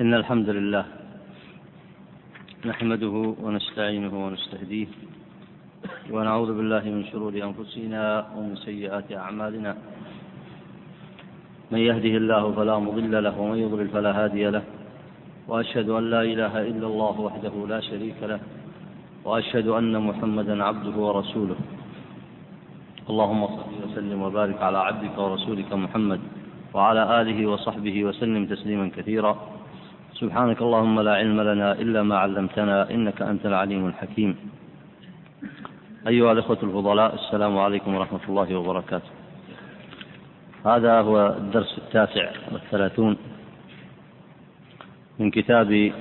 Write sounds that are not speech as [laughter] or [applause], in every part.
إن الحمد لله نحمده ونستعينه ونستهديه ونعوذ بالله من شرور أنفسنا ومن سيئات أعمالنا. من يهده الله فلا مضل له ومن يضلل فلا هادي له. وأشهد أن لا إله إلا الله وحده لا شريك له وأشهد أن محمدا عبده ورسوله. اللهم صل وسلم وبارك على عبدك ورسولك محمد وعلى آله وصحبه وسلم تسليما كثيرا. سبحانك اللهم لا علم لنا إلا ما علمتنا إنك أنت العليم الحكيم. أيها الإخوة الفضلاء السلام عليكم ورحمة الله وبركاته. هذا هو الدرس التاسع والثلاثون من كتاب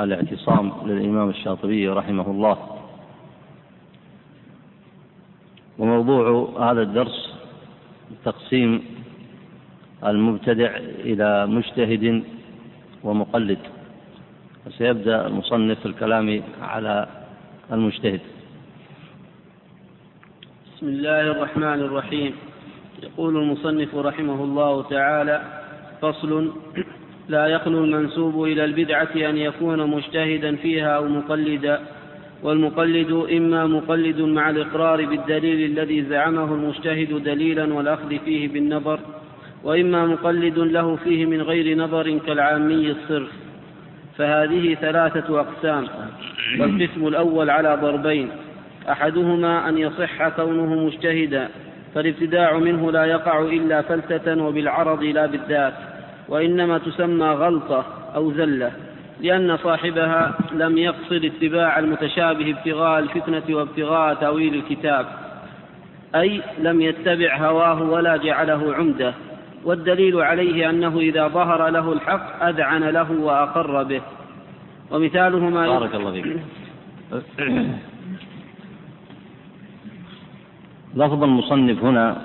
الاعتصام للإمام الشاطبي رحمه الله. وموضوع هذا الدرس تقسيم المبتدع إلى مجتهد ومقلد. وسيبدأ المصنف الكلام على المجتهد. بسم الله الرحمن الرحيم. يقول المصنف رحمه الله تعالى فصل لا يخلو المنسوب إلى البدعة أن يكون مجتهدا فيها أو مقلدا والمقلد إما مقلد مع الإقرار بالدليل الذي زعمه المجتهد دليلا والأخذ فيه بالنظر وإما مقلد له فيه من غير نظر كالعامي الصرف فهذه ثلاثة أقسام. والقسم الأول على ضربين. أحدهما أن يصح كونه مجتهدا فالابتداع منه لا يقع إلا فلتة وبالعرض لا بالذات وإنما تسمى غلطة أو زلة لأن صاحبها لم يقصد اتباع المتشابه ابتغاء الفتنة وابتغاء تأويل الكتاب أي لم يتبع هواه ولا جعله عمده والدليل عليه أنه إذا ظهر له الحق أذعن له وأقر به. ومثاله ما بارك الله فيك. لفظ المصنف هنا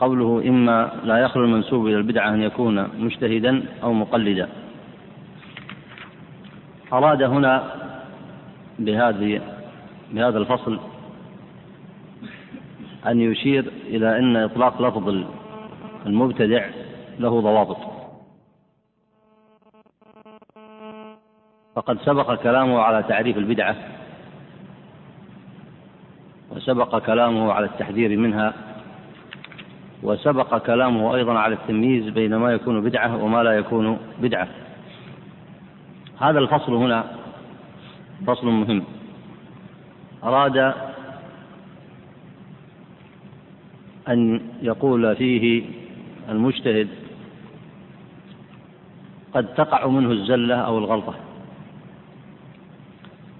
قوله إما لا يخلو المنسوب إلى البدعة أن يكون مجتهدا أو مقلدا. أراد هنا بهذه بهذا الفصل أن يشير إلى أن إطلاق لفظ المبتدع له ضوابط. فقد سبق كلامه على تعريف البدعة وسبق كلامه على التحذير منها وسبق كلامه أيضا على التمييز بين ما يكون بدعة وما لا يكون بدعة. هذا الفصل هنا فصل مهم. أراد أن يقول فيه المجتهد قد تقع منه الزلة أو الغلطة.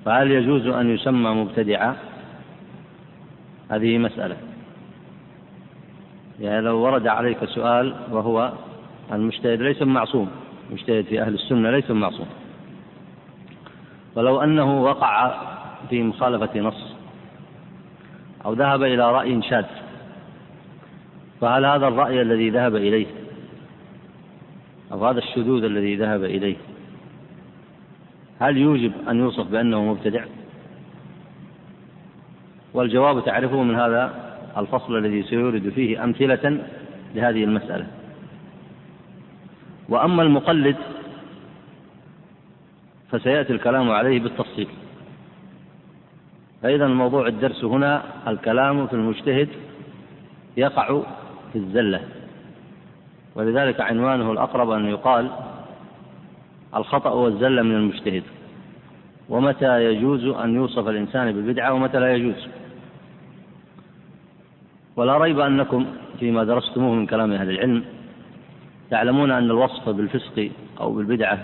فهل يجوز أن يسمى مبتدعا؟ هذه مسألة. يعني لو ورد عليك سؤال وهو المجتهد ليس معصوم المجتهد في أهل السنة ليس معصوم. ولو أنه وقع في مخالفة نص أو ذهب إلى رأي شاذ فهل هذا الرأي الذي ذهب إليه؟ أو هذا الشذوذ الذي ذهب إليه؟ هل يوجب أن يوصف بأنه مبتدع؟ والجواب تعرفه من هذا الفصل الذي سيورد فيه أمثلة لهذه المسألة. وأما المقلد فسيأتي الكلام عليه بالتفصيل. فإذا الموضوع الدرس هنا الكلام في المجتهد يقع في الزلة. ولذلك عنوانه الأقرب أن يقال الخطأ والزلة من المجتهد. ومتى يجوز أن يوصف الإنسان بالبدعة ومتى لا يجوز. ولا ريب أنكم فيما درستموه من كلام أهل العلم تعلمون أن الوصف بالفسق أو بالبدعة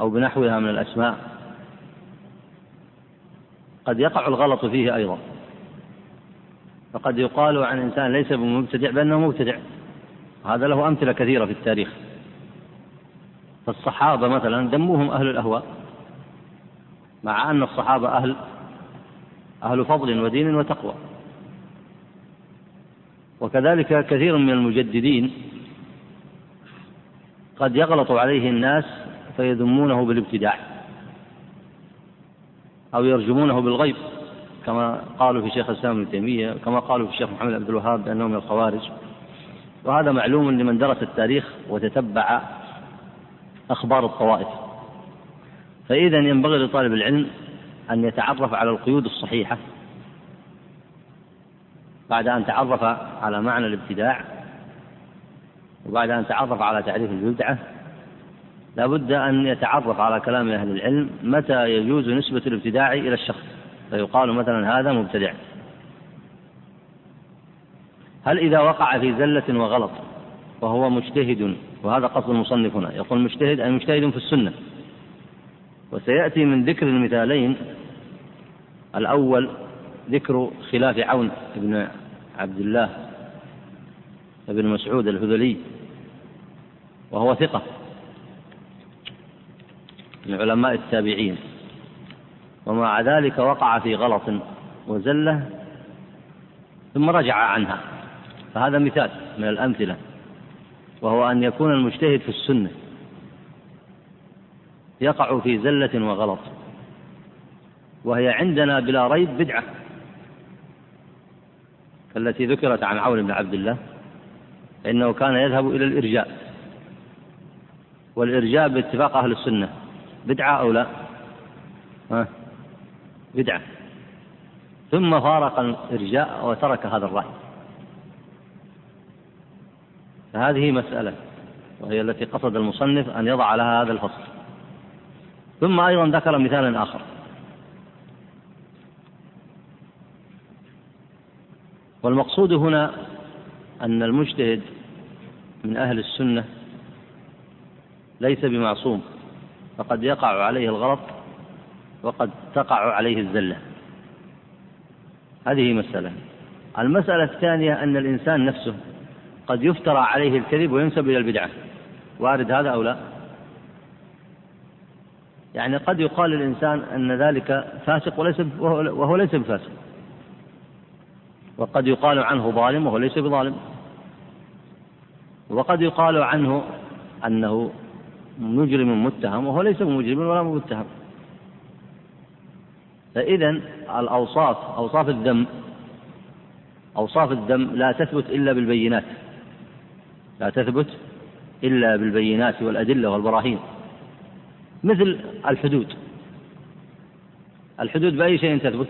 أو بنحوها من الأسماء قد يقع الغلط فيه أيضا. فقد يقال عن إنسان ليس بمبتدع بأنه مبتدع. هذا له أمثلة كثيرة في التاريخ. فالصحابة مثلا دموهم أهل الأهواء مع أن الصحابة أهل أهل فضل ودين وتقوى. وكذلك كثير من المجددين قد يغلط عليه الناس فيذمونه بالابتداع أو يرجمونه بالغيب. كما قالوا في شيخ الإسلام ابن تيمية كما قالوا في الشيخ محمد عبد الوهاب بأنهم من الخوارج. وهذا معلوم لمن درس التاريخ وتتبع أخبار الطوائف. فإذا ينبغي لطالب العلم أن يتعرف على القيود الصحيحة بعد أن تعرف على معنى الابتداع وبعد أن تعرف على تعريف البدعة. لا بد أن يتعرف على كلام أهل العلم متى يجوز نسبة الابتداع إلى الشخص. فيقال مثلا هذا مبتدع. هل إذا وقع في زلة وغلط وهو مجتهد؟ وهذا قصد المصنف هنا. يقول مجتهد أي مجتهد في السنة. وسيأتي من ذكر المثالين. الأول ذكر خلاف عون بن عبد الله بن مسعود الهذلي وهو ثقة من علماء التابعين. ومع ذلك وقع في غلط وزلة ثم رجع عنها فهذا مثال من الأمثلة وهو أن يكون المجتهد في السنة يقع في زلة وغلط وهي عندنا بلا ريب بدعة التي ذكرت عن عون بن عبد الله فإنه كان يذهب إلى الإرجاء والإرجاء باتفاق أهل السنة بدعة أو لا؟ ها؟ بدعة. ثم فارق الإرجاء وترك هذا الرأي. فهذه مسألة وهي التي قصد المصنف أن يضع لها هذا الفصل. ثم أيضا ذكر مثالا آخر. والمقصود هنا أن المجتهد من أهل السنة ليس بمعصوم فقد يقع عليه الغلط وقد تقع عليه الزلة. هذه مسألة. المسألة الثانية أن الإنسان نفسه قد يفترى عليه الكذب وينسب إلى البدعة. وارد هذا أو لا؟ يعني قد يقال للإنسان أن ذلك فاسق وليس وهو ليس بفاسق. وقد يقال عنه ظالم وهو ليس بظالم. وقد يقال عنه أنه مجرم متهم وهو ليس بمجرم ولا متهم. فإذا الأوصاف أوصاف الذم أوصاف الذم لا تثبت إلا بالبينات. لا تثبت إلا بالبينات والأدلة والبراهين. مثل الحدود. الحدود بأي شيء تثبت؟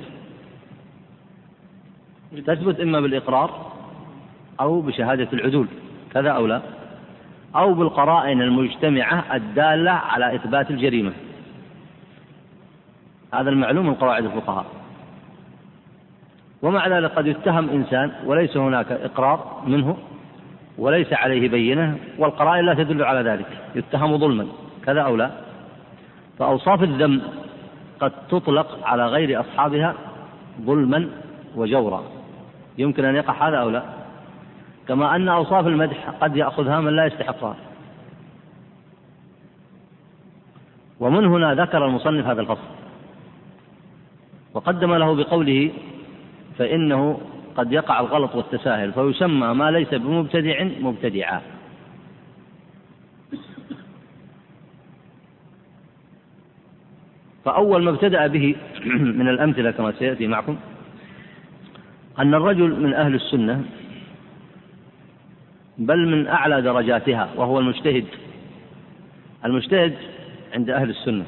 تثبت إما بالإقرار أو بشهادة العدول. كذا أو لا؟ أو بالقرائن المجتمعة الدالة على إثبات الجريمة. هذا المعلوم من قواعد الفقهاء. ومع ذلك قد يتهم إنسان وليس هناك إقرار منه وليس عليه بينة والقرائن لا تدل على ذلك. يتهم ظلما كذا أو لا؟ فأوصاف الذم قد تطلق على غير أصحابها ظلما وجورا. يمكن أن يقع هذا أو لا؟ كما أن أوصاف المدح قد يأخذها من لا يستحقها. ومن هنا ذكر المصنف هذا الفصل. وقدم له بقوله فإنه قد يقع الغلط والتساهل فيسمى ما ليس بمبتدع مبتدعا. فأول ما ابتدأ به [clears throat] من الأمثلة كما سيأتي معكم أن الرجل من أهل السنة بل من أعلى درجاتها وهو المجتهد. المجتهد عند أهل السنة.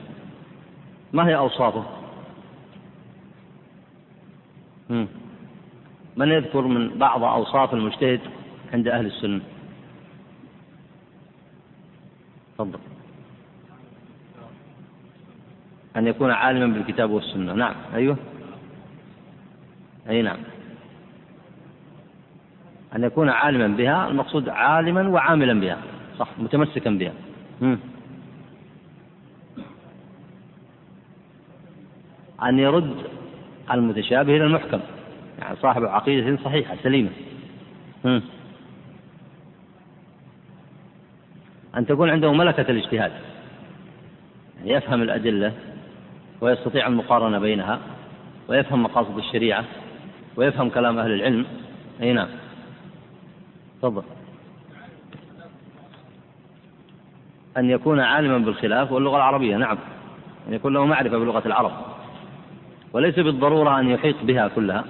ما هي أوصافه؟ من يذكر من بعض أوصاف المجتهد عند أهل السنة؟ تفضل. أن يكون عالما بالكتاب والسنة. نعم. أيوه. أي نعم. أن يكون عالما بها المقصود عالما وعاملا بها. صح. متمسكا بها. مم. أن يرد المتشابه إلى المحكم. يعني صاحب عقيدة صحيحة سليمة. أن تكون عنده ملكة الاجتهاد. يعني يفهم الأدلة ويستطيع المقارنة بينها ويفهم مقاصد الشريعة ويفهم كلام أهل العلم. أي نعم. تفضل. أن يكون عالما بالخلاف واللغة العربية نعم. أن يكون له معرفة بلغة العرب. وليس بالضرورة أن يحيط بها كلها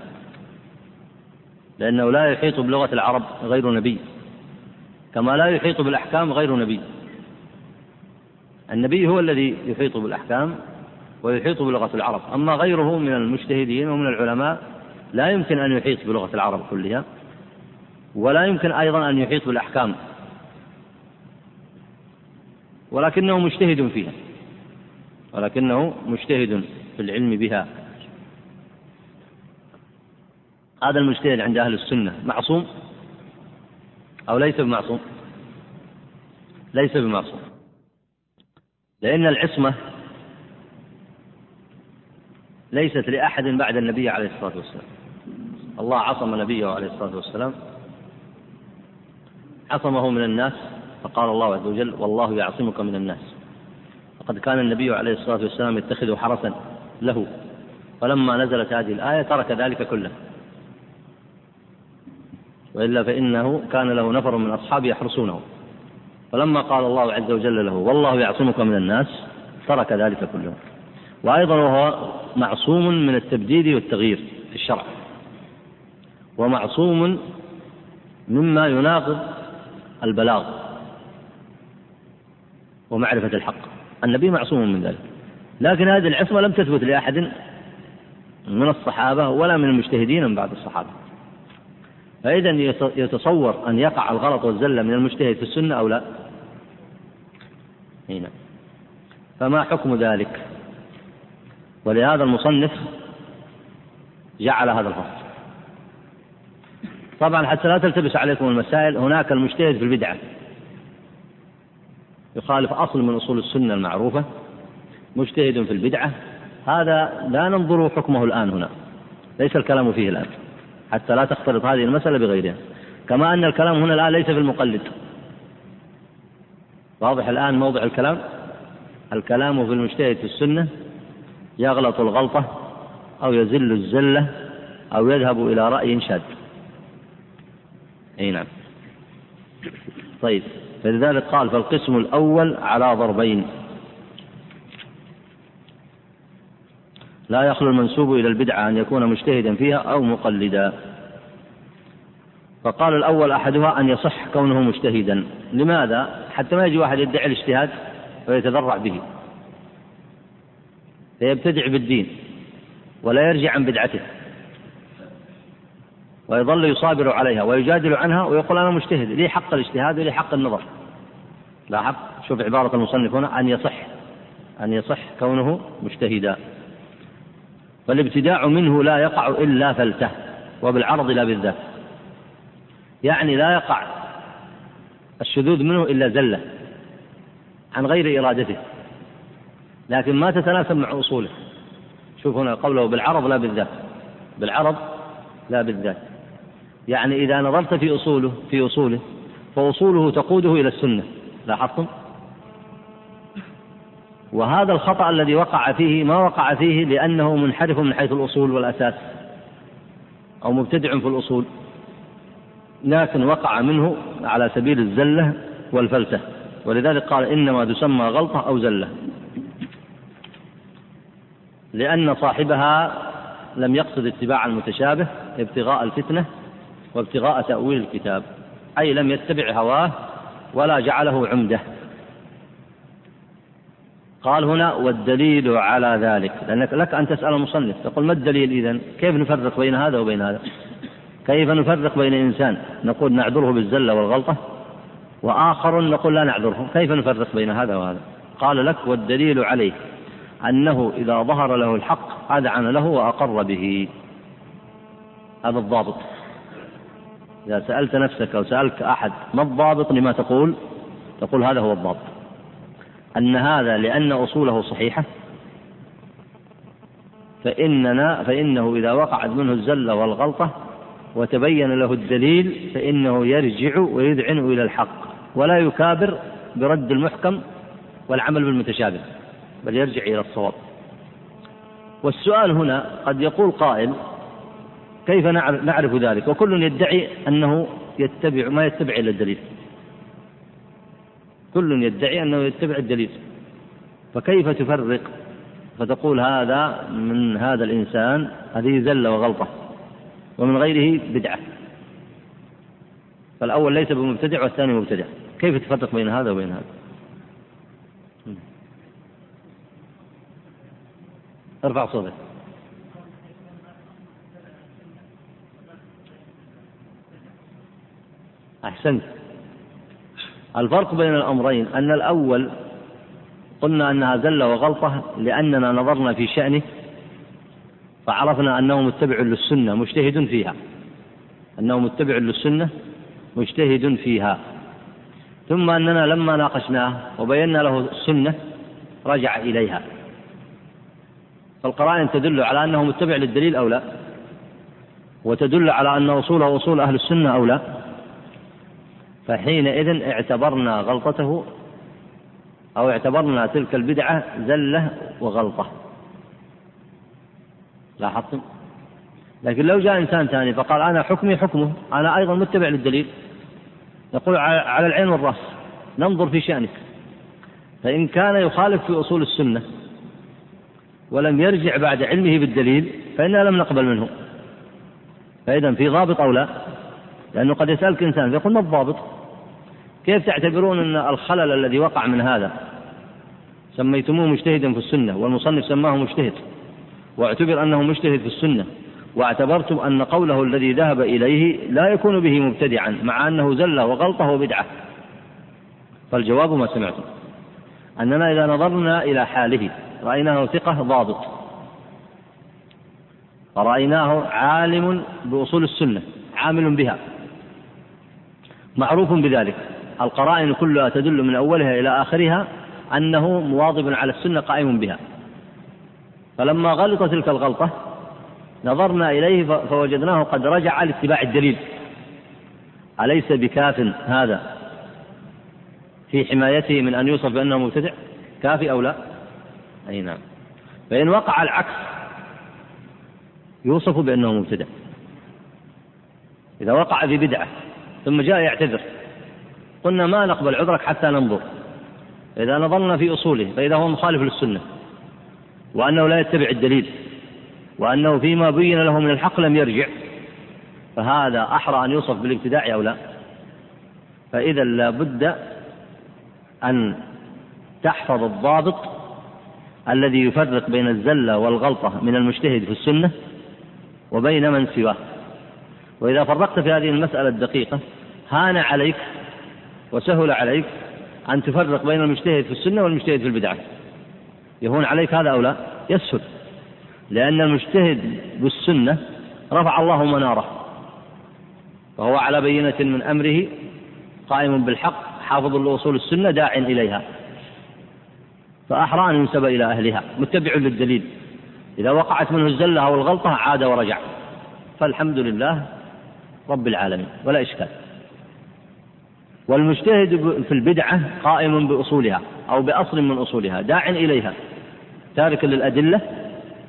لأنه لا يحيط بلغة العرب غير نبي كما لا يحيط بالأحكام غير نبي. النبي هو الذي يحيط بالأحكام ويحيط بلغة العرب أما غيره من المجتهدين ومن العلماء لا يمكن أن يحيط بلغة العرب كلها ولا يمكن أيضا أن يحيط بالأحكام ولكنه مجتهد فيها ولكنه مجتهد في العلم بها. هذا المجتهد عند أهل السنة معصوم؟ أو ليس بمعصوم؟ ليس بمعصوم. لأن العصمة ليست لأحد بعد النبي عليه الصلاة والسلام. الله عصم نبيه عليه الصلاة والسلام. عصمه من الناس فقال الله عز وجل والله يعصمك من الناس. وقد كان النبي عليه الصلاة والسلام يتخذ حرسا له. فلما نزلت هذه الآية ترك ذلك كله. وإلا فإنه كان له نفر من أصحابه يحرسونه. فلما قال الله عز وجل له والله يعصمك من الناس ترك ذلك كله. وأيضا وهو معصوم من التبديل والتغيير في الشرع. ومعصوم مما يناقض البلاغ ومعرفة الحق. النبي معصوم من ذلك. لكن هذه العصمة لم تثبت لأحد من الصحابة ولا من المجتهدين من بعد الصحابة. فإذا يتصور أن يقع الغلط والزلة من المجتهد في السنة أو لا؟ هنا فما حكم ذلك؟ ولهذا المصنف جعل هذا الفصل طبعا حتى لا تلتبس عليكم المسائل هناك المجتهد في البدعة. يخالف أصل من أصول السنة المعروفة مجتهد في البدعة. هذا لا ننظر حكمه الآن هنا. ليس الكلام فيه الآن. حتى لا تختلط هذه المسألة بغيرها. كما أن الكلام هنا الآن ليس في المقلد. واضح الآن موضع الكلام؟ الكلام في المجتهد في السنة يغلط الغلطة أو يزل الزلة أو يذهب إلى رأي شاذ أي نعم. طيب فلذلك قال فالقسم الأول على ضربين. لا يخلو المنسوب إلى البدعة أن يكون مجتهدا فيها أو مقلدا. فقال الأول أحدها أن يصح كونه مجتهدا. لماذا؟ حتى ما يجي واحد يدعي الاجتهاد ويتذرع به. فيبتدع بالدين ولا يرجع عن بدعته. ويظل يصابر عليها ويجادل عنها ويقول أنا مجتهد. لي حق الاجتهاد ولي حق النظر. لاحظ؟ شوف عبارة المصنف هنا. أن يصح أن يصح كونه مجتهدا. فالابتداع منه لا يقع إلا فلته وبالعرض لا بالذات. يعني لا يقع الشذوذ منه إلا زلة عن غير إرادته. لكن ما تتناسب مع أصوله. شوف هنا قوله بالعرض لا بالذات. بالعرض لا بالذات. يعني إذا نظرت في أصوله في أصوله فأصوله تقوده إلى السنة. لاحظتم؟ وهذا الخطأ الذي وقع فيه ما وقع فيه لأنه منحرف من حيث الأصول والأساس أو مبتدع في الأصول. لكن وقع منه على سبيل الزلة والفلسة. ولذلك قال إنما تسمى غلطة أو زلة. لأن صاحبها لم يقصد اتباع المتشابه ابتغاء الفتنة وابتغاء تأويل الكتاب أي لم يتبع هواه ولا جعله عمده قال هنا والدليل على ذلك لأنك لك أن تسأل المصنف تقول ما الدليل إذن كيف نفرق بين هذا وبين هذا؟ كيف نفرق بين إنسان نقول نعذره بالزلة والغلطة وآخر نقول لا نعذره؟ كيف نفرق بين هذا وهذا؟ قال لك والدليل عليه أنه إذا ظهر له الحق أذعن له وأقر به. هذا الضابط. إذا سألت نفسك أو سألك أحد ما الضابط لما تقول؟ تقول هذا هو الضابط. أن هذا لأن أصوله صحيحة فإننا فإنه إذا وقعت منه الزلة والغلطة وتبين له الدليل فإنه يرجع ويذعن إلى الحق ولا يكابر برد المحكم والعمل بالمتشابه بل يرجع إلى الصواب. والسؤال هنا قد يقول قائل كيف نعرف ذلك؟ وكل يدعي أنه يتبع ما يتبع إلا الدليل. كل يدعي أنه يتبع الدليل. فكيف تفرق؟ فتقول هذا من هذا الإنسان هذه زلة وغلطة ومن غيره بدعة. فالأول ليس بمبتدع والثاني مبتدع. كيف تفرق بين هذا وبين هذا؟ ارفع صوتك. أحسنت. الفرق بين الأمرين أن الأول قلنا أنها زلة وغلطة لأننا نظرنا في شأنه فعرفنا أنه متبع للسنة مجتهد فيها أنه متبع للسنة مجتهد فيها ثم أننا لما ناقشناه وبينا له السنة رجع إليها فالقرائن تدل على أنه متبع للدليل أو لا؟ وتدل على أن أصوله أصول أهل السنة أو لا؟ فحينئذ اعتبرنا غلطته أو اعتبرنا تلك البدعة زلة وغلطة. لاحظتم؟ لكن لو جاء إنسان ثاني فقال أنا حكمي حكمه أنا أيضا متبع للدليل. يقول على العين والرأس ننظر في شأنك. فإن كان يخالف في أصول السنة ولم يرجع بعد علمه بالدليل فإنا لم نقبل منه. فإذا في ضابط أو لا؟ لأنه قد يسألك إنسان فيقول ما الضابط؟ كيف تعتبرون أن الخلل الذي وقع من هذا؟ سميتموه مجتهدا في السنة والمصنف سماه مجتهد واعتبر أنه مجتهد في السنة واعتبرتم أن قوله الذي ذهب إليه لا يكون به مبتدعا مع أنه زلة وغلطة وبدعة فالجواب ما سمعتم. أننا إذا نظرنا إلى حاله رأيناه ثقة ضابط. ورأيناه عالم بأصول السنة عامل بها معروف بذلك. القرائن كلها تدل من أولها إلى آخرها أنه مواظب على السنة قائم بها. فلما غلط تلك الغلطة نظرنا إليه فوجدناه قد رجع لاتباع الدليل. أليس بكاف هذا؟ في حمايته من أن يوصف بأنه مبتدع؟ كافي أو لا؟ أي نعم. فإن وقع العكس يوصف بأنه مبتدع. إذا وقع في بدعة ثم جاء يعتذر. قلنا ما نقبل عذرك حتى ننظر. إذا نظرنا في أصوله فإذا هو مخالف للسنة. وأنه لا يتبع الدليل. وأنه فيما بين له من الحق لم يرجع. فهذا أحرى أن يوصف بالابتداع أو لا. فإذا لا بد أن تحفظ الضابط الذي يفرق بين الزلة والغلطة من المجتهد في السنة وبين من سواه. وإذا فرقت في هذه المسألة الدقيقة هان عليك وسهل عليك أن تفرق بين المجتهد في السنة والمجتهد في البدعة. يهون عليك هذا أو لا؟ يسهل. لأن المجتهد بالسنة رفع الله مناره. فهو على بينة من أمره قائم بالحق حافظ لأصول السنة داع إليها. فأحرى أن ينسب إلى أهلها متبع للدليل. إذا وقعت منه الزلة أو الغلطة عاد ورجع. فالحمد لله رب العالمين ولا إشكال. والمجتهد في البدعة قائم بأصولها أو بأصل من أصولها داع إليها. تارك للأدلة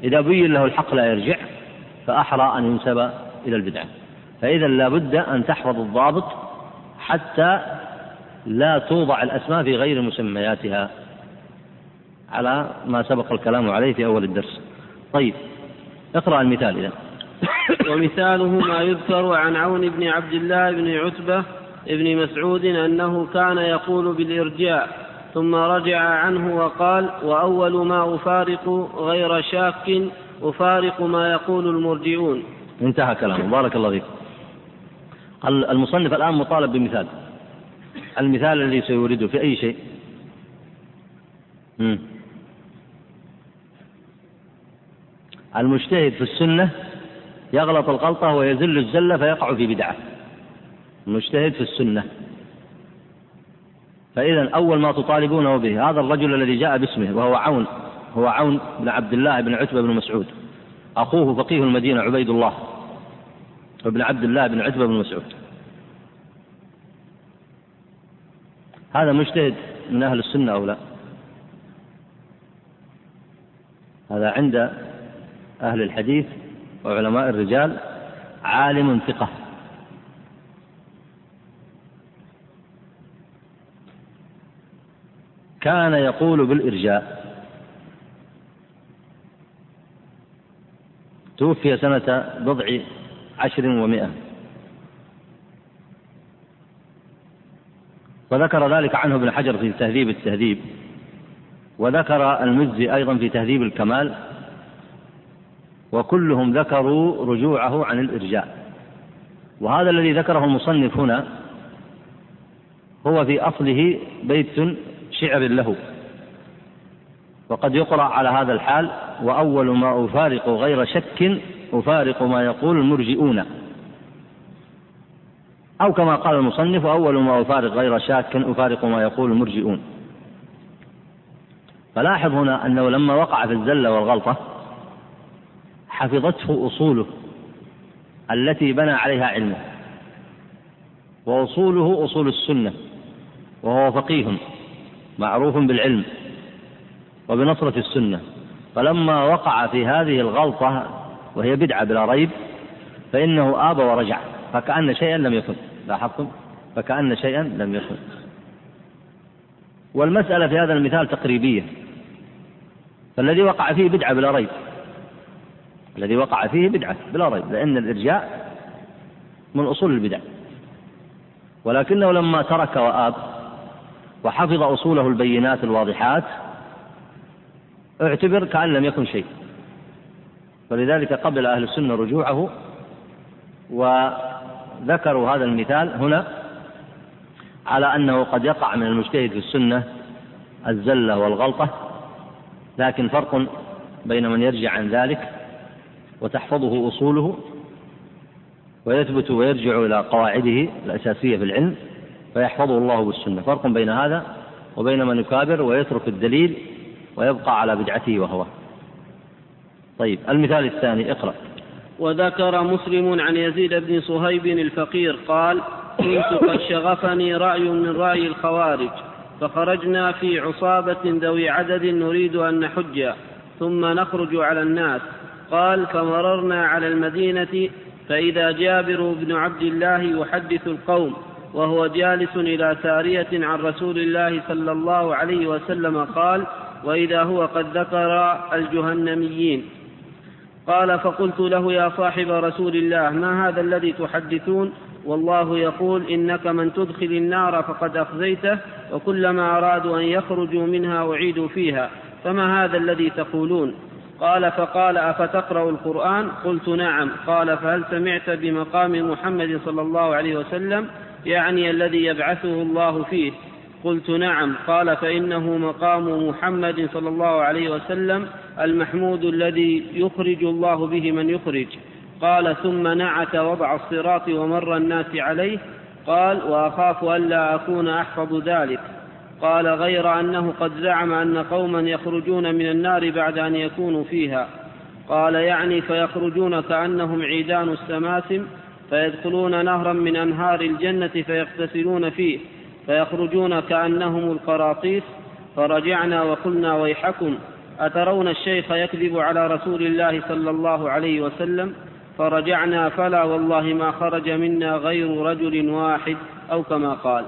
إذا بين له الحق لا يرجع فأحرى أن ينسب إلى البدعة. فإذا لا بد أن تحفظ الضابط حتى لا توضع الأسماء في غير مسمياتها. على ما سبق الكلام عليه في أول الدرس. طيب اقرأ المثال إذا ومثاله ما يذكر عن عون بن عبد الله بن عتبة بن مسعود أنه كان يقول بالإرجاء ثم رجع عنه وقال وأول ما أفارق غير شاك أفارق ما يقول المرجئون. انتهى كلامه. بارك الله فيك. المصنف الآن مطالب بمثال. المثال الذي سيورده في أي شيء. المجتهد في السنة يغلط الغلطة ويزل الزلة فيقع في بدعة. المجتهد في السنة. فإذا أول ما تطالبونه به هذا الرجل الذي جاء باسمه وهو عون هو عون بن عبد الله بن عتبة بن مسعود. أخوه فقيه المدينة عبيد الله. وابن عبد الله بن عتبة بن مسعود. هذا مجتهد من أهل السنة أو لا؟ هذا عند أهل الحديث وعلماء الرجال عالم ثقة. كان يقول بالإرجاء. توفي سنة بضع عشر ومائة. وذكر ذلك عنه ابن حجر في تهذيب التهذيب. وذكر المزي أيضا في تهذيب الكمال. وكلهم ذكروا رجوعه عن الإرجاء. وهذا الذي ذكره المصنف هنا هو في أصله بيت شعر له. وقد يقرأ على هذا الحال وأول ما أفارق غير شك أفارق ما يقول المرجئون. أو كما قال المصنف أول ما أفارق غير شاك أفارق ما يقول المرجئون. فلاحظ هنا أنه لما وقع في الزلة والغلطة حفظته أصوله التي بنى عليها علمه وأصوله أصول السنة وهو فقيه. معروف بالعلم وبنصرة السنة. فلما وقع في هذه الغلطة وهي بدعة بلا ريب فإنه آب ورجع فكأن شيئا لم يكن. لاحظتم؟ فكأن شيئا لم يكن. والمسألة في هذا المثال تقريبية. فالذي وقع فيه بدعة بلا ريب. الذي وقع فيه بدعة بلا ريب لأن الإرجاء من أصول البدع. ولكنه لما ترك وآب وحفظ أصوله البينات الواضحات اعتبر كأن لم يكن شيء. فلذلك قبل أهل السنة رجوعه وذكروا هذا المثال هنا على أنه قد يقع من المجتهد في السنة الزلة والغلطة لكن فرق بين من يرجع عن ذلك وتحفظه أصوله ويثبت ويرجع إلى قواعده الأساسية في العلم. فيحفظه الله بالسنة. فرق بين هذا وبين من يكابر ويترك الدليل ويبقى على بدعته وهواه طيب المثال الثاني اقرأ. وذكر مسلم عن يزيد بن صهيب الفقير قال كنت قد شغفني رأي من رأي الخوارج فخرجنا في عصابة ذوي عدد نريد أن نحج ثم نخرج على الناس. قال فمررنا على المدينة فإذا جابر بن عبد الله يحدث القوم وهو جالس إلى سارية عن رسول الله صلى الله عليه وسلم قال وإذا هو قد ذكر الجهنميين. قال فقلت له يا صاحب رسول الله ما هذا الذي تحدثون؟ والله يقول إنك من تدخل النار فقد أخزيته وكلما أرادوا أن يخرجوا منها أعيدوا فيها فما هذا الذي تقولون؟ قال فقال أفتقرأ القرآن؟ قلت نعم. قال فهل سمعت بمقام محمد صلى الله عليه وسلم؟ يعني الذي يبعثه الله فيه. قلت نعم. قال فإنه مقام محمد صلى الله عليه وسلم المحمود الذي يخرج الله به من يخرج. قال ثم نعت وضع الصراط ومر الناس عليه. قال وأخاف ألا أكون أحفظ ذلك. قال غير أنه قد زعم أن قوما يخرجون من النار بعد أن يكونوا فيها. قال يعني فيخرجون كأنهم عيدان السماسم فيدخلون نهرا من أنهار الجنة فيغتسلون فيه فيخرجون كأنهم القراطيس. فرجعنا وقلنا ويحكم أترون الشيخ يكذب على رسول الله صلى الله عليه وسلم؟ فرجعنا فلا والله ما خرج منا غير رجل واحد أو كما قال.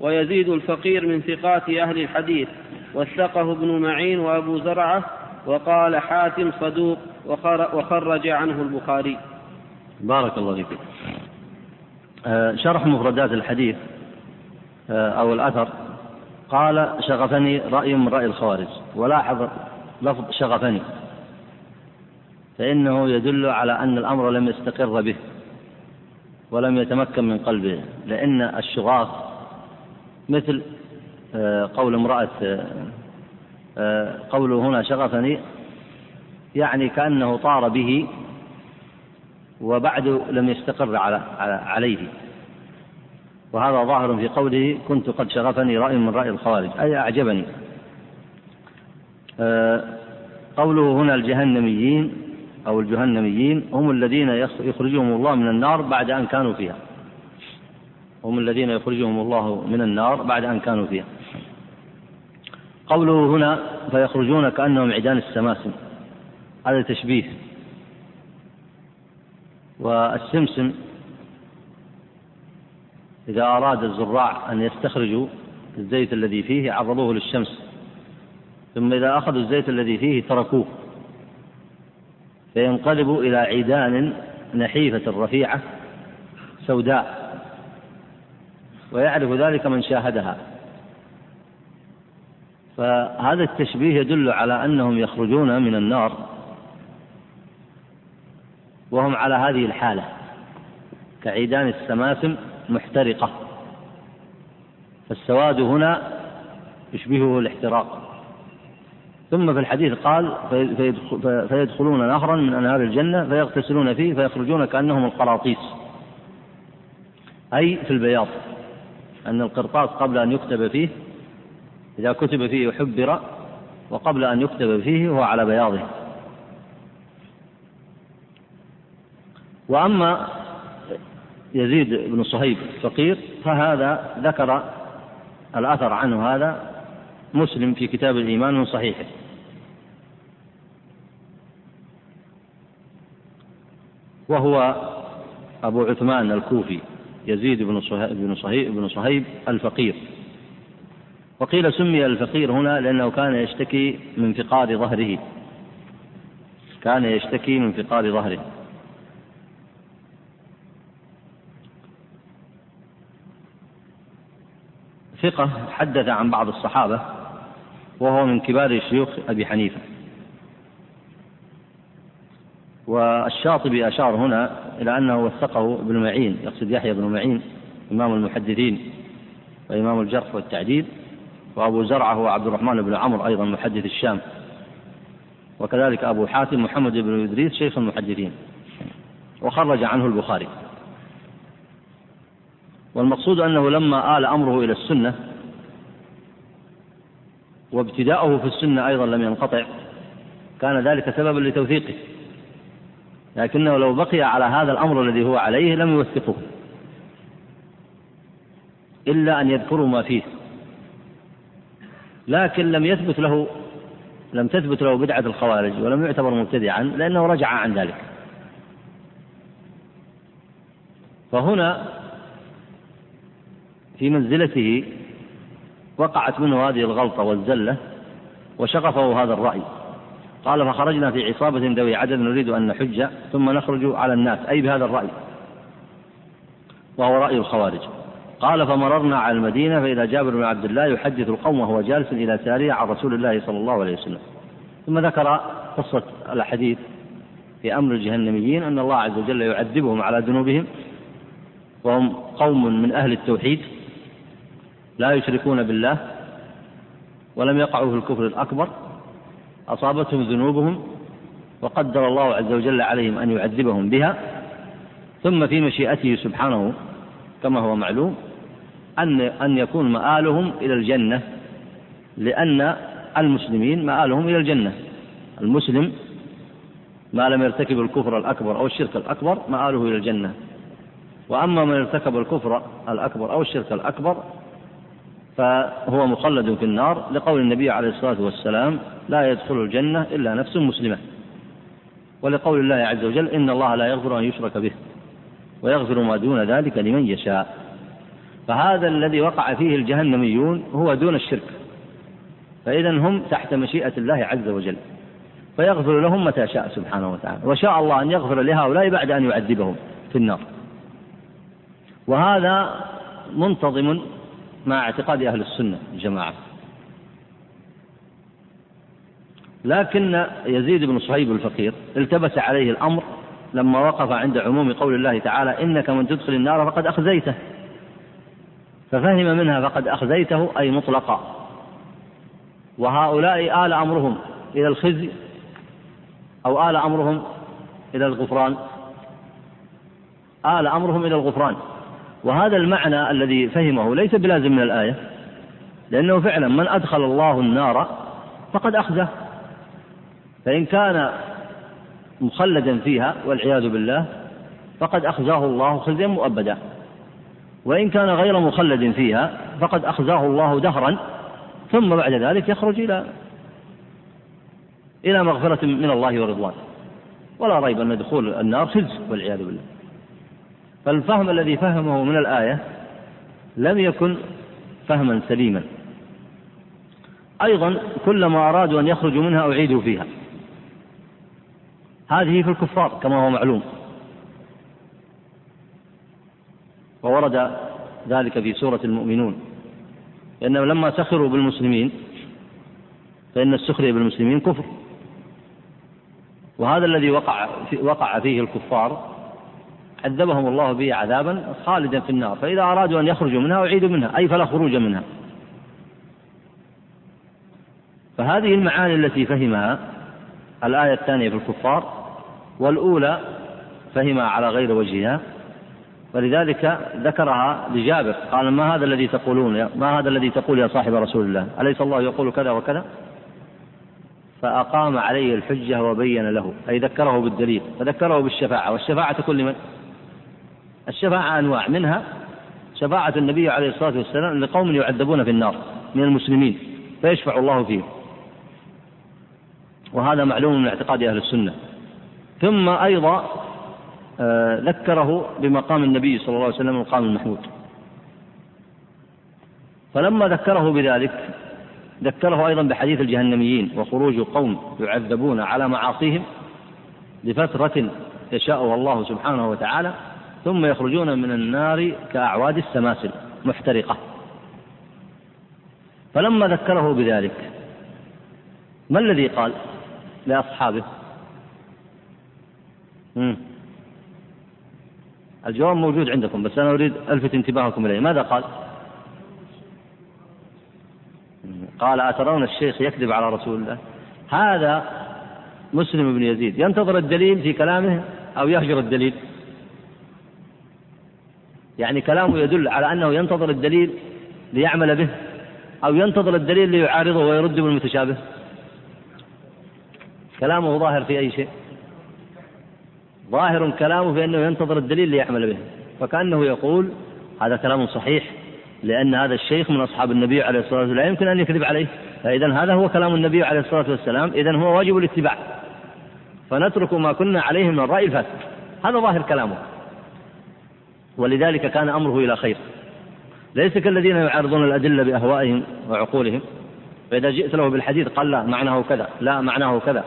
ويزيد الفقير من ثقات أهل الحديث. وثقه ابن معين وأبو زرعة وقال حاتم صدوق وخرج عنه البخاري. بارك الله فيك. آه، شرح مفردات الحديث آه، أو الأثر. قال شغفني رأي من رأي الخوارج. ولاحظ لفظ شغفني. فإنه يدل على أن الأمر لم يستقر به ولم يتمكن من قلبه. لأن الشغاف مثل آه، قول امرأة قوله هنا شغفني يعني كأنه طار به وبعد لم يستقر على عليه. وهذا ظاهر في قوله كنت قد شغفني رأي من رأي الخوارج. أي أعجبني. آه، قوله هنا الجهنميين أو الجهنميين هم الذين يخرجهم الله من النار بعد أن كانوا فيها. هم الذين يخرجهم الله من النار بعد أن كانوا فيها. قوله هنا فيخرجون كأنهم عيدان السماسم هذا تشبيه. والسمسم إذا أراد الزراع أن يستخرجوا الزيت الذي فيه عرضوه للشمس ثم إذا أخذوا الزيت الذي فيه تركوه فينقلب إلى عيدان نحيفة رفيعة سوداء ويعرف ذلك من شاهدها. فهذا التشبيه يدل على أنهم يخرجون من النار وهم على هذه الحالة. كعيدان السماسم محترقة. فالسواد هنا يشبهه الاحتراق. ثم في الحديث قال فيدخلون نهرا من أنهار الجنة فيغتسلون فيه فيخرجون كأنهم القراطيس. أي في البياض أن القرطاس قبل أن يكتب فيه إذا كتب فيه حبر وقبل أن يكتب فيه هو على بياضه. وأما يزيد بن صهيب فقير فهذا ذكر الأثر عنه هذا مسلم في كتاب الإيمان من صحيحه. وهو أبو عثمان الكوفي يزيد بن صهيب بن صهيب, بن صهيب الفقير. وقيل سمي الفقير هنا لأنه كان يشتكي من فقار ظهره. كان يشتكي من فقار ظهره. ثقة حدث عن بعض الصحابة وهو من كبار شيوخ أبي حنيفة. والشاطبي أشار هنا إلى أنه وثقه ابن معين يقصد يحيى بن معين إمام المحدثين وإمام الجرح والتعديل وأبو زرعة هو عبد الرحمن بن عمرو أيضا محدث الشام. وكذلك أبو حاتم محمد بن إدريس شيخ المحدثين. وخرج عنه البخاري. والمقصود أنه لما آل أمره إلى السنة وابتداؤه في السنة أيضا لم ينقطع كان ذلك سببا لتوثيقه. لكنه لو بقي على هذا الأمر الذي هو عليه لم يوثقه. إلا أن يذكروا ما فيه. لكن لم يثبت له لم تثبت له بدعة الخوارج ولم يعتبر مبتدعا لأنه رجع عن ذلك. فهنا في منزلته وقعت منه هذه الغلطة والزلة وشغفه هذا الرأي. قال فخرجنا في عصابة ذوي عدد نريد أن نحج ثم نخرج على الناس. أي بهذا الرأي. وهو رأي الخوارج. قال فمررنا على المدينة فإذا جابر بن عبد الله يحدث القوم وهو جالس إلى سارية عن رسول الله صلى الله عليه وسلم. ثم ذكر قصة الحديث في أمر الجهنميين أن الله عز وجل يعذبهم على ذنوبهم وهم قوم من أهل التوحيد. لا يشركون بالله ولم يقعوا في الكفر الأكبر أصابتهم ذنوبهم وقدر الله عز وجل عليهم أن يعذبهم بها. ثم في مشيئته سبحانه كما هو معلوم أن أن يكون مآلهم إلى الجنة لأن المسلمين مآلهم إلى الجنة. المسلم ما لم يرتكب الكفر الأكبر أو الشرك الأكبر مآله إلى الجنة. وأما من ارتكب الكفر الأكبر أو الشرك الأكبر فهو مخلد في النار لقول النبي عليه الصلاة والسلام لا يدخل الجنة إلا نفس مسلمة ولقول الله عز وجل إن الله لا يغفر أن يشرك به ويغفر ما دون ذلك لمن يشاء فهذا الذي وقع فيه الجهنميون هو دون الشرك فإذا هم تحت مشيئة الله عز وجل فيغفر لهم متى شاء سبحانه وتعالى وشاء الله أن يغفر لهؤلاء بعد أن يعذبهم في النار وهذا منتظم مع اعتقاد أهل السنة الجماعة. لكن يزيد بن صهيب الفقير التبس عليه الأمر لما وقف عند عموم قول الله تعالى إنك من تدخل النار فقد أخزيته. ففهم منها فقد أخزيته أي مطلقا. وهؤلاء آل أمرهم إلى الخزي أو آل أمرهم إلى الغفران. آل أمرهم إلى الغفران. وهذا المعنى الذي فهمه ليس بلازم من الآية لأنه فعلا من أدخل الله النار فقد أخزى فإن كان مخلدا فيها والعياذ بالله فقد أخزاه الله خزيا مؤبدا. وإن كان غير مخلد فيها فقد أخزاه الله دهرا ثم بعد ذلك يخرج إلى إلى مغفرة من الله ورضوان. ولا ريب أن دخول النار خزي والعياذ بالله. فالفهم الذي فهمه من الآية لم يكن فهما سليما. أيضا كلما أرادوا أن يخرجوا منها أعيدوا فيها. هذه في الكفار كما هو معلوم. وورد ذلك في سورة المؤمنون. لأنهم لما سخروا بالمسلمين فإن السخرية بالمسلمين كفر. وهذا الذي وقع في وقع فيه الكفار عذبهم الله به عذابا خالدا في النار. فإذا أرادوا أن يخرجوا منها أعيدوا منها أي فلا خروج منها. فهذه المعاني التي فهمها الآية الثانية في الكفار والأولى فهمها على غير وجهها. فلذلك ذكرها لجابر قال ما هذا الذي تقولون ما هذا الذي تقول يا صاحب رسول الله؟ أليس الله يقول كذا وكذا؟ فأقام عليه الحجة وبين له أي ذكره بالدليل فذكره بالشفاعة. والشفاعة تكون لمن؟ الشفاعة أنواع منها شفاعة النبي عليه الصلاة والسلام لقوم يعذبون في النار من المسلمين فيشفع الله فيهم. وهذا معلوم من اعتقاد أهل السنة. ثم أيضا آه، ذكره بمقام النبي صلى الله عليه وسلم المقام المحمود. فلما ذكره بذلك ذكره أيضا بحديث الجهنميين وخروج قوم يعذبون على معاصيهم لفترة يشاءها الله سبحانه وتعالى ثم يخرجون من النار كأعواد السماسل محترقة. فلما ذكره بذلك ما الذي قال لأصحابه؟ مم. الجواب موجود عندكم بس أنا أريد ألفت انتباهكم إليه. ماذا قال؟ قال أترون الشيخ يكذب على رسول الله؟ هذا مسلم بن يزيد. ينتظر الدليل في كلامه أو يهجر الدليل؟ يعني كلامه يدل على أنه ينتظر الدليل ليعمل به أو ينتظر الدليل ليعارضه ويرد بالمتشابه. كلامه ظاهر في أي شيء. ظاهر كلامه في أنه ينتظر الدليل ليعمل به. فكأنه يقول هذا كلام صحيح لأن هذا الشيخ من أصحاب النبي عليه الصلاة والسلام. لا يمكن أن يكذب عليه. فإذا هذا هو كلام النبي عليه الصلاة والسلام. إذا هو واجب الاتباع. فنترك ما كنا عليه من الرأي الفاسد هذا ظاهر كلامه. ولذلك كان أمره إلى خير. ليس كالذين يعارضون الأدلة بأهوائهم وعقولهم. فإذا جئت له بالحديث قال لا معناه كذا لا معناه كذا.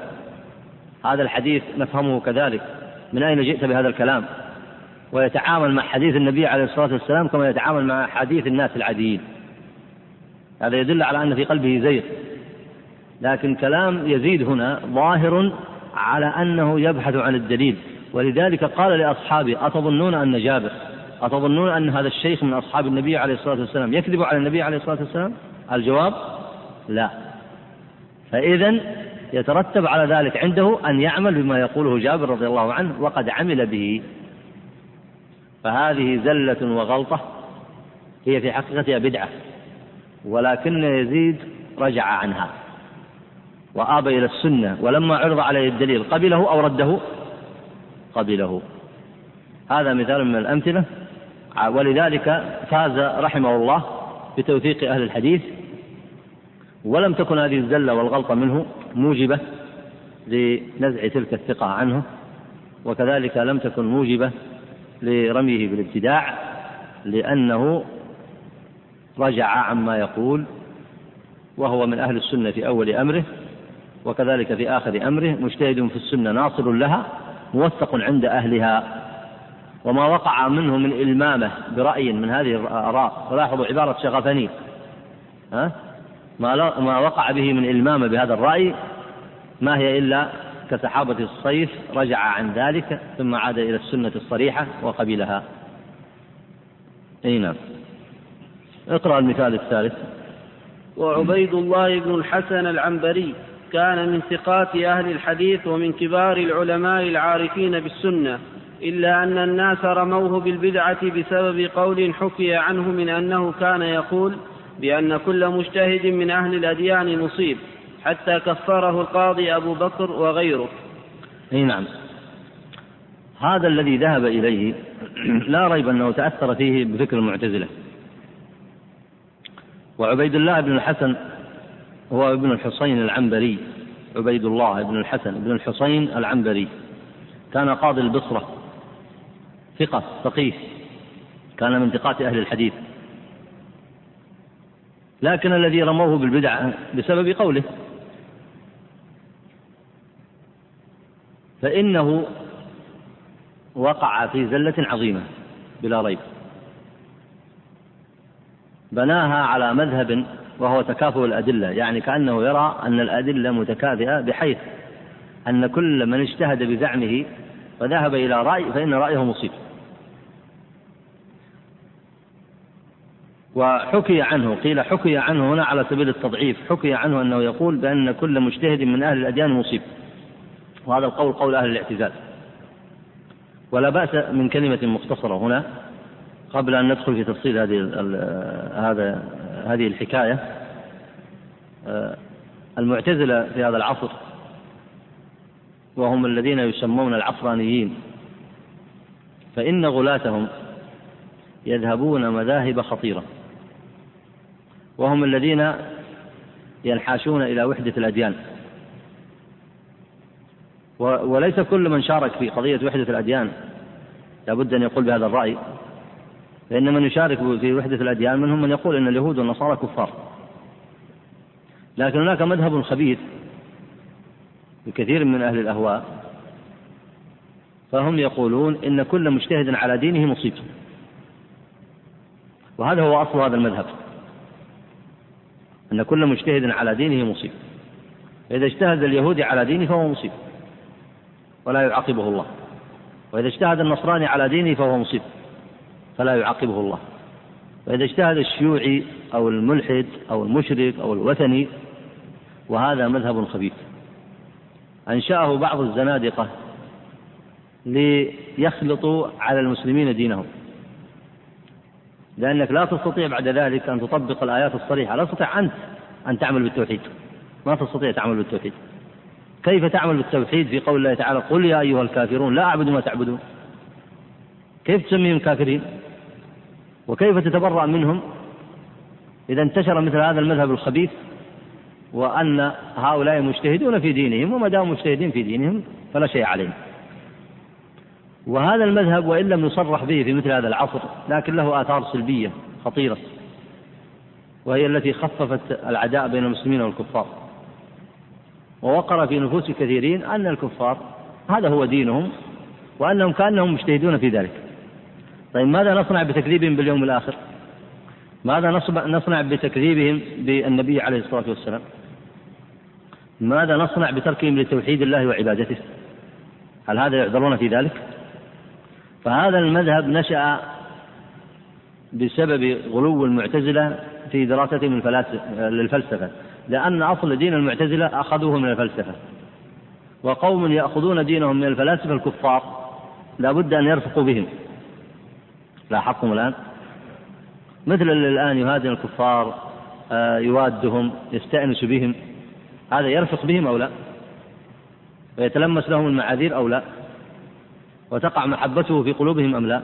هذا الحديث نفهمه كذلك. من أين جئت بهذا الكلام؟ ويتعامل مع حديث النبي عليه الصلاة والسلام كما يتعامل مع حديث الناس العاديين. هذا يدل على أن في قلبه زيغ. لكن كلام يزيد هنا ظاهر على أنه يبحث عن الدليل. ولذلك قال لأصحابه أتظنون أن جابر أتظنون أن هذا الشيخ من أصحاب النبي عليه الصلاة والسلام يكذب على النبي عليه الصلاة والسلام؟ الجواب لا. فإذا يترتب على ذلك عنده أن يعمل بما يقوله جابر رضي الله عنه وقد عمل به. فهذه زلة وغلطة هي في حقيقتها بدعة ولكن يزيد رجع عنها وآبى إلى السنة ولما عرض عليه الدليل قبله أو رده؟ قبله. هذا مثال من الأمثلة. ولذلك فاز رحمه الله بتوثيق أهل الحديث ولم تكن هذه الزلة والغلطة منه موجبة لنزع تلك الثقة عنه وكذلك لم تكن موجبة لرميه بالابتداع لأنه رجع عما يقول وهو من أهل السنة في أول أمره وكذلك في آخر أمره مجتهد في السنة ناصر لها موثق عند أهلها. وما وقع منه من إلمامة برأي من هذه الآراء. ولاحظوا عبارة شغفني ها؟ ما ما وقع به من إلمامة بهذا الرأي ما هي إلا كسحابة الصيف رجع عن ذلك ثم عاد إلى السنة الصريحة وقبلها أي نعم. اقرأ المثال الثالث. وعبيد الله بن الحسن العنبري كان من ثقات أهل الحديث ومن كبار العلماء العارفين بالسنة. إلا أن الناس رموه بالبدعة بسبب قول حكي عنه من أنه كان يقول بأن كل مجتهد من أهل الأديان مصيب حتى كفره القاضي أبو بكر وغيره. أي نعم. هذا الذي ذهب إليه [clears throat] لا ريب أنه تأثر فيه بفكر المعتزلة. وعبيد الله بن الحسن هو ابن الحصين العنبري. عبيد الله بن الحسن بن الحصين العنبري. كان قاضي البصرة. ثقة فقيه. كان من ثقات أهل الحديث. لكن الذي رموه بالبدعة بسبب قوله. فإنه وقع في زلة عظيمة بلا ريب. بناها على مذهب وهو تكافؤ الأدلة يعني كأنه يرى أن الأدلة متكافئة بحيث أن كل من اجتهد بزعمه وذهب إلى رأي فإن رأيه مصيب. وحكي عنه قيل حكي عنه هنا على سبيل التضعيف. حكي عنه أنه يقول بأن كل مجتهد من أهل الأديان مصيب. وهذا القول قول أهل الاعتزال. ولا بأس من كلمة مختصرة هنا قبل أن ندخل في تفصيل هذه هذا هذه الحكاية. آه، المعتزلة في هذا العصر وهم الذين يسمون العصرانيين فإن غلاتهم يذهبون مذاهب خطيرة. وهم الذين ينحاشون إلى وحدة الأديان. وليس كل من شارك في قضية وحدة الأديان لابد أن يقول بهذا الرأي. فإن من يشارك في وحدة الأديان منهم من يقول أن اليهود والنصارى كفار. لكن هناك مذهب خبيث لكثير من أهل الأهواء فهم يقولون إن كل مجتهد على دينه مصيب. وهذا هو أصل هذا المذهب. أن كل مجتهد على دينه مصيب. فإذا اجتهد اليهودي على دينه فهو مصيب. ولا يعاقبه الله. وإذا اجتهد النصراني على دينه فهو مصيب. فلا يعاقبه الله. وإذا اجتهد الشيوعي أو الملحد أو المشرك أو الوثني وهذا مذهب خبيث. أنشأه بعض الزنادقة ليخلطوا على المسلمين دينهم. لأنك لا تستطيع بعد ذلك أن تطبق الآيات الصريحة لا تستطيع أنت أن تعمل بالتوحيد. ما تستطيع تعمل بالتوحيد. كيف تعمل بالتوحيد في قول الله تعالى قل يا أيها الكافرون لا أعبد ما تعبدون؟ كيف تسميهم كافرين؟ وكيف تتبرأ منهم؟ إذا انتشر مثل هذا المذهب الخبيث وأن هؤلاء مجتهدون في دينهم وما داموا مجتهدين في دينهم فلا شيء عليهم. وهذا المذهب وإن لم يصرح به في مثل هذا العصر لكن له آثار سلبية خطيرة وهي التي خففت العداء بين المسلمين والكفار. ووقر في نفوس كثيرين أن الكفار هذا هو دينهم وأنهم كأنهم مجتهدون في ذلك. طيب ماذا نصنع بتكذيبهم باليوم الآخر؟ ماذا نصنع بتكذيبهم بالنبي عليه الصلاة والسلام؟ ماذا نصنع بتركهم لتوحيد الله وعبادته؟ هل هذا يعذرون في ذلك؟ فهذا المذهب نشأ بسبب غلو المعتزلة في دراستهم للفلسفة. لأن أصل دين المعتزلة أخذوه من الفلسفة. وقوم يأخذون دينهم من الفلاسفة الكفار لا بد أن يرفقوا بهم. لاحظتم الآن؟ مثل الآن يهادن الكفار آه، يوادهم يستأنس بهم هذا يرفق بهم أو لا؟ ويتلمس لهم المعاذير أو لا؟ وتقع محبته في قلوبهم أم لا؟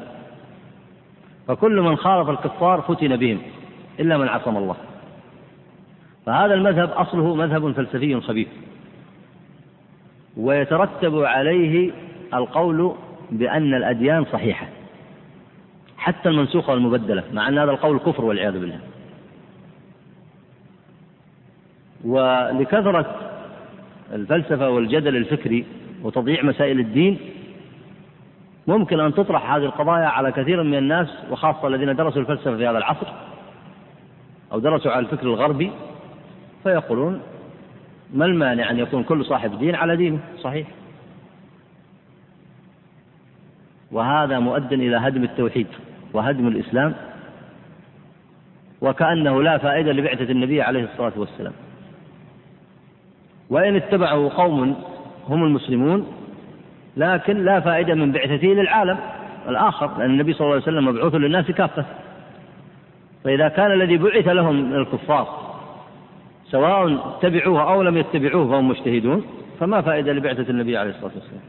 فكل من خالط الكفار فتن بهم إلا من عصم الله. فهذا المذهب أصله مذهب فلسفي خبيث. ويترتب عليه القول بأن الأديان صحيحة حتى المنسوخة والمبدلة مع أن هذا القول كفر والعياذ بالله. ولكثرة الفلسفة والجدل الفكري وتضييع مسائل الدين ممكن أن تطرح هذه القضايا على كثير من الناس وخاصة الذين درسوا الفلسفة في هذا العصر أو درسوا على الفكر الغربي فيقولون ما المانع أن يكون كل صاحب دين على دينه؟ صحيح. وهذا مؤد إلى هدم التوحيد وهدم الإسلام وكأنه لا فائدة لبعثة النبي عليه الصلاة والسلام. وإن اتبعه قوم هم المسلمون لكن لا فائدة من بعثته للعالم الآخر لأن النبي صلى الله عليه وسلم مبعوث للناس كافة. فإذا كان الذي بعث لهم من الكفار سواء اتبعوه أو لم يتبعوه فهم مجتهدون فما فائدة لبعثة النبي عليه الصلاة والسلام.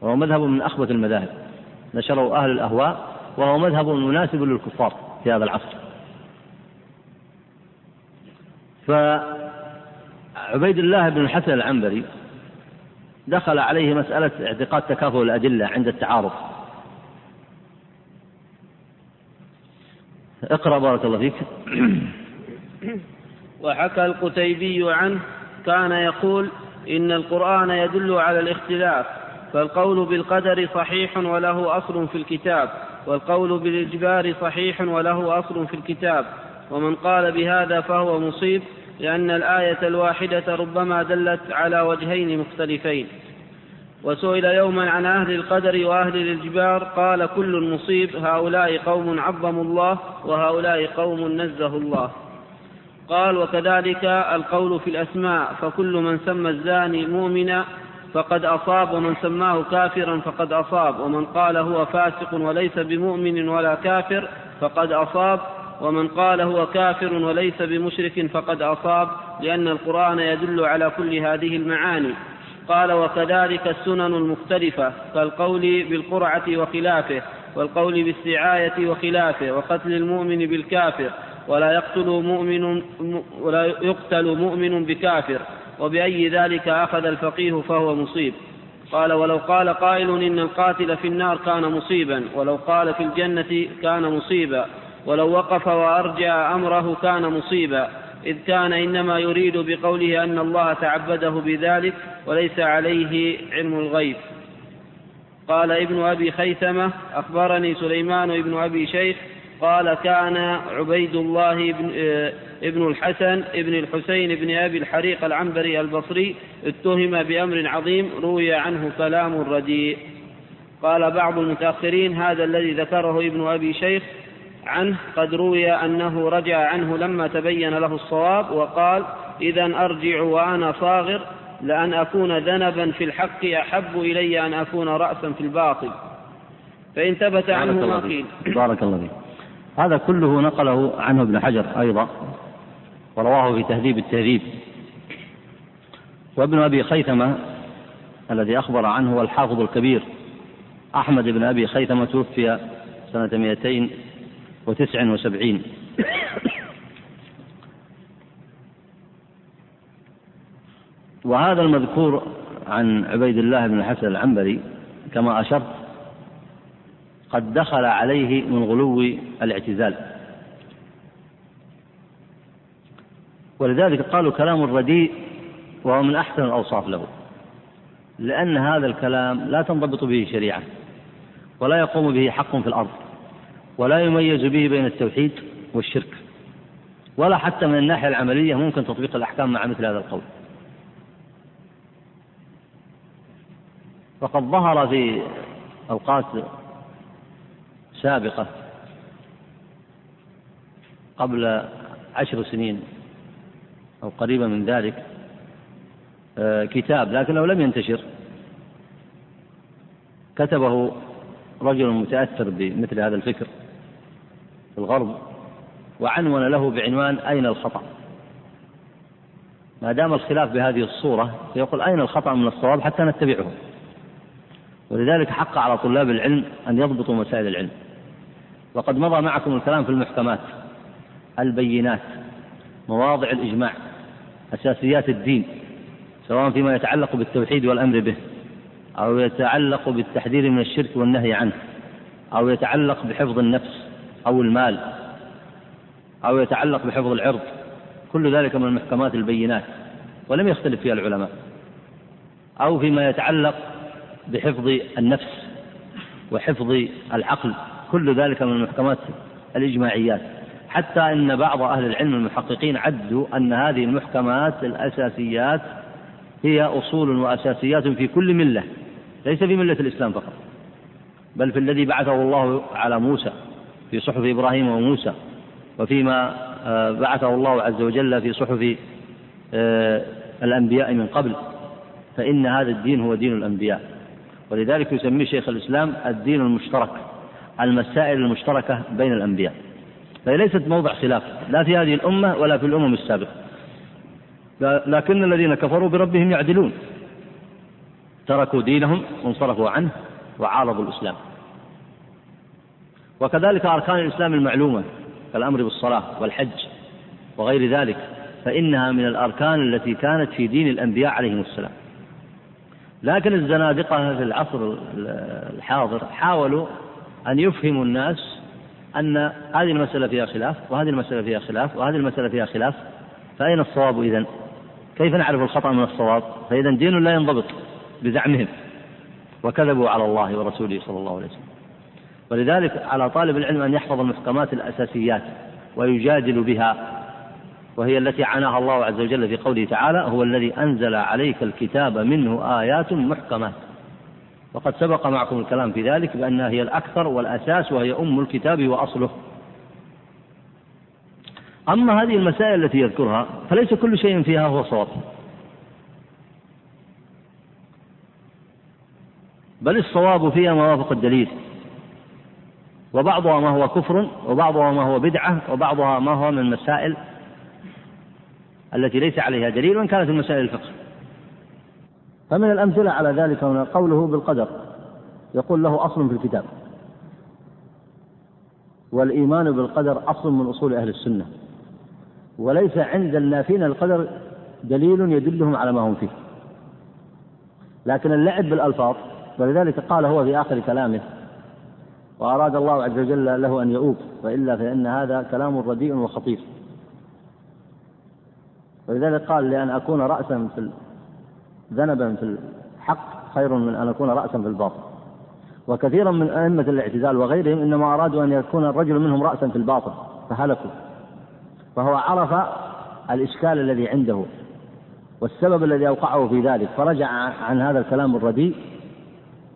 وهو مذهب من أخبث المذاهب. نشره أهل الأهواء وهو مذهب مناسب للكفار في هذا العصر. فعبيد الله بن الحسن العنبري دخل عليه مسألة اعتقاد تكافؤ الأدلة عند التعارض. اقرأ بارك الله فيك. [coughs] وحكى القتيبي عنه كان يقول إن القرآن يدل على الاختلاف فالقول بالقدر صحيح وله أصل في الكتاب والقول بالإجبار صحيح وله أصل في الكتاب ومن قال بهذا فهو مصيب لأن الآية الواحدة ربما دلت على وجهين مختلفين. وسئل يوما عن أهل القدر وأهل الإجبار قال كل مصيب هؤلاء قوم عظموا الله وهؤلاء قوم نزه الله. قال وكذلك القول في الأسماء فكل من سمى الزاني مؤمنا فقد أصاب ومن سماه كافرا فقد أصاب ومن قال هو فاسق وليس بمؤمن ولا كافر فقد أصاب ومن قال هو كافر وليس بمشرك فقد أصاب لأن القرآن يدل على كل هذه المعاني. قال وكذلك السنن المختلفة كالقول بالقرعة وخلافه والقول بالسعاية وخلافه وقتل المؤمن بالكافر ولا يقتل مؤمن ولا يقتل مؤمن بكافر وبأي ذلك أخذ الفقيه فهو مصيب. قال ولو قال قائل إن القاتل في النار كان مصيبا ولو قال في الجنة كان مصيبا. ولو وقف وأرجع أمره كان مصيبا إذ كان إنما يريد بقوله أن الله تعبده بذلك وليس عليه علم الغيب. قال ابن أبي خيثمة أخبرني سليمان بن أبي شيخ قال كان عبيد الله بن, آه، ابن الحسن ابن الحسين بن أبي الحريق العنبري البصري اتهم بأمر عظيم روي عنه كلام رديء. قال بعض المتأخرين هذا الذي ذكره ابن أبي شيخ عنه قد روي أنه رجع عنه لما تبين له الصواب وقال إذا أرجع وأنا صاغر لأن أكون ذنبا في الحق أحب إلي أن أكون رأسا في الباطل. فإن ثبت عنه ما قيل. بارك الله فيك. هذا كله نقله عنه ابن حجر أيضا ورواه في تهذيب التهذيب. وابن أبي خيثمة الذي أخبر عنه الحافظ الكبير. أحمد بن أبي خيثمة توفي سنة 279 وهذا المذكور عن عبيد الله بن الحسن العنبري كما أشرت قد دخل عليه من غلو الاعتزال. ولذلك قالوا كلام رديء وهو من أحسن الأوصاف له لأن هذا الكلام لا تنضبط به شريعة ولا يقوم به حق في الأرض. ولا يميز به بين التوحيد والشرك ولا حتى من الناحية العملية ممكن تطبيق الأحكام مع مثل هذا القول. وقد ظهر في أوقات سابقة قبل عشر سنين أو قريبا من ذلك آه، كتاب لكنه لم ينتشر. كتبه رجل متأثر بمثل هذا الفكر. في الغرب وعنون له بعنوان أين الخطأ؟ ما دام الخلاف بهذه الصورة فيقول أين الخطأ من الصواب حتى نتبعه. ولذلك حق على طلاب العلم أن يضبطوا مسائل العلم. وقد مضى معكم الكلام في المحكمات البينات مواضع الإجماع أساسيات الدين سواء فيما يتعلق بالتوحيد والأمر به أو يتعلق بالتحذير من الشرك والنهي عنه أو يتعلق بحفظ النفس أو المال أو يتعلق بحفظ العرض. كل ذلك من المحكمات البينات ولم يختلف فيها العلماء. أو فيما يتعلق بحفظ النفس وحفظ العقل كل ذلك من المحكمات الإجماعيات. حتى أن بعض أهل العلم المحققين عدوا أن هذه المحكمات الأساسيات هي أصول وأساسيات في كل ملة ليس في ملة الإسلام فقط بل في الذي بعثه الله على موسى. في صحف إبراهيم وموسى وفيما آه، بعثه الله عز وجل في صحف آه، الأنبياء من قبل فإن هذا الدين هو دين الأنبياء. ولذلك يسميه شيخ الإسلام الدين المشترك المسائل المشتركة بين الأنبياء. فهي ليست موضع خلاف لا في هذه الأمة ولا في الأمم السابقة. لكن الذين كفروا بربهم يعدلون. تركوا دينهم وانصرفوا عنه وعارضوا الإسلام. وكذلك أركان الإسلام المعلومة كالأمر بالصلاة والحج وغير ذلك فإنها من الأركان التي كانت في دين الأنبياء عليهم السلام لكن الزنادقة في العصر الحاضر حاولوا أن يفهموا الناس أن هذه المسألة فيها خلاف وهذه المسألة فيها خلاف وهذه المسألة فيها خلاف فأين الصواب إذن؟ كيف نعرف الخطأ من الصواب؟ فإذا دين لا ينضبط بزعمهم وكذبوا على الله ورسوله صلى الله عليه وسلم ولذلك على طالب العلم أن يحفظ المحكمات الأساسيات ويجادل بها وهي التي عناها الله عز وجل في قوله تعالى هو الذي أنزل عليك الكتاب منه آيات محكمات. وقد سبق معكم الكلام في ذلك بأنها هي الأكثر والأساس وهي أم الكتاب وأصله. أما هذه المسائل التي يذكرها فليس كل شيء فيها هو صواب. بل الصواب فيها ما وافق الدليل. وبعضها ما هو كفر وبعضها ما هو بدعة وبعضها ما هو من المسائل التي ليس عليها دليل وإن كانت من مسائل الفقه. فمن الأمثلة على ذلك هنا قوله بالقدر. يقول له أصل في الكتاب. والإيمان بالقدر أصل من أصول أهل السنة. وليس عند النافين القدر دليل يدلهم على ما هم فيه. لكن اللعب بالألفاظ ولذلك قال هو في آخر كلامه وأراد الله عز وجل له أن يؤوب وإلا فإن هذا كلام رديء وخطير. ولذلك قال لأن أكون رأسا في ذنبا في الحق خير من أن أكون رأسا في الباطل. وكثيرا من أئمة الاعتزال وغيرهم إنما أرادوا أن يكون الرجل منهم رأسا في الباطل فهلكوا. فهو عرف الإشكال الذي عنده والسبب الذي أوقعه في ذلك. فرجع عن هذا الكلام الرديء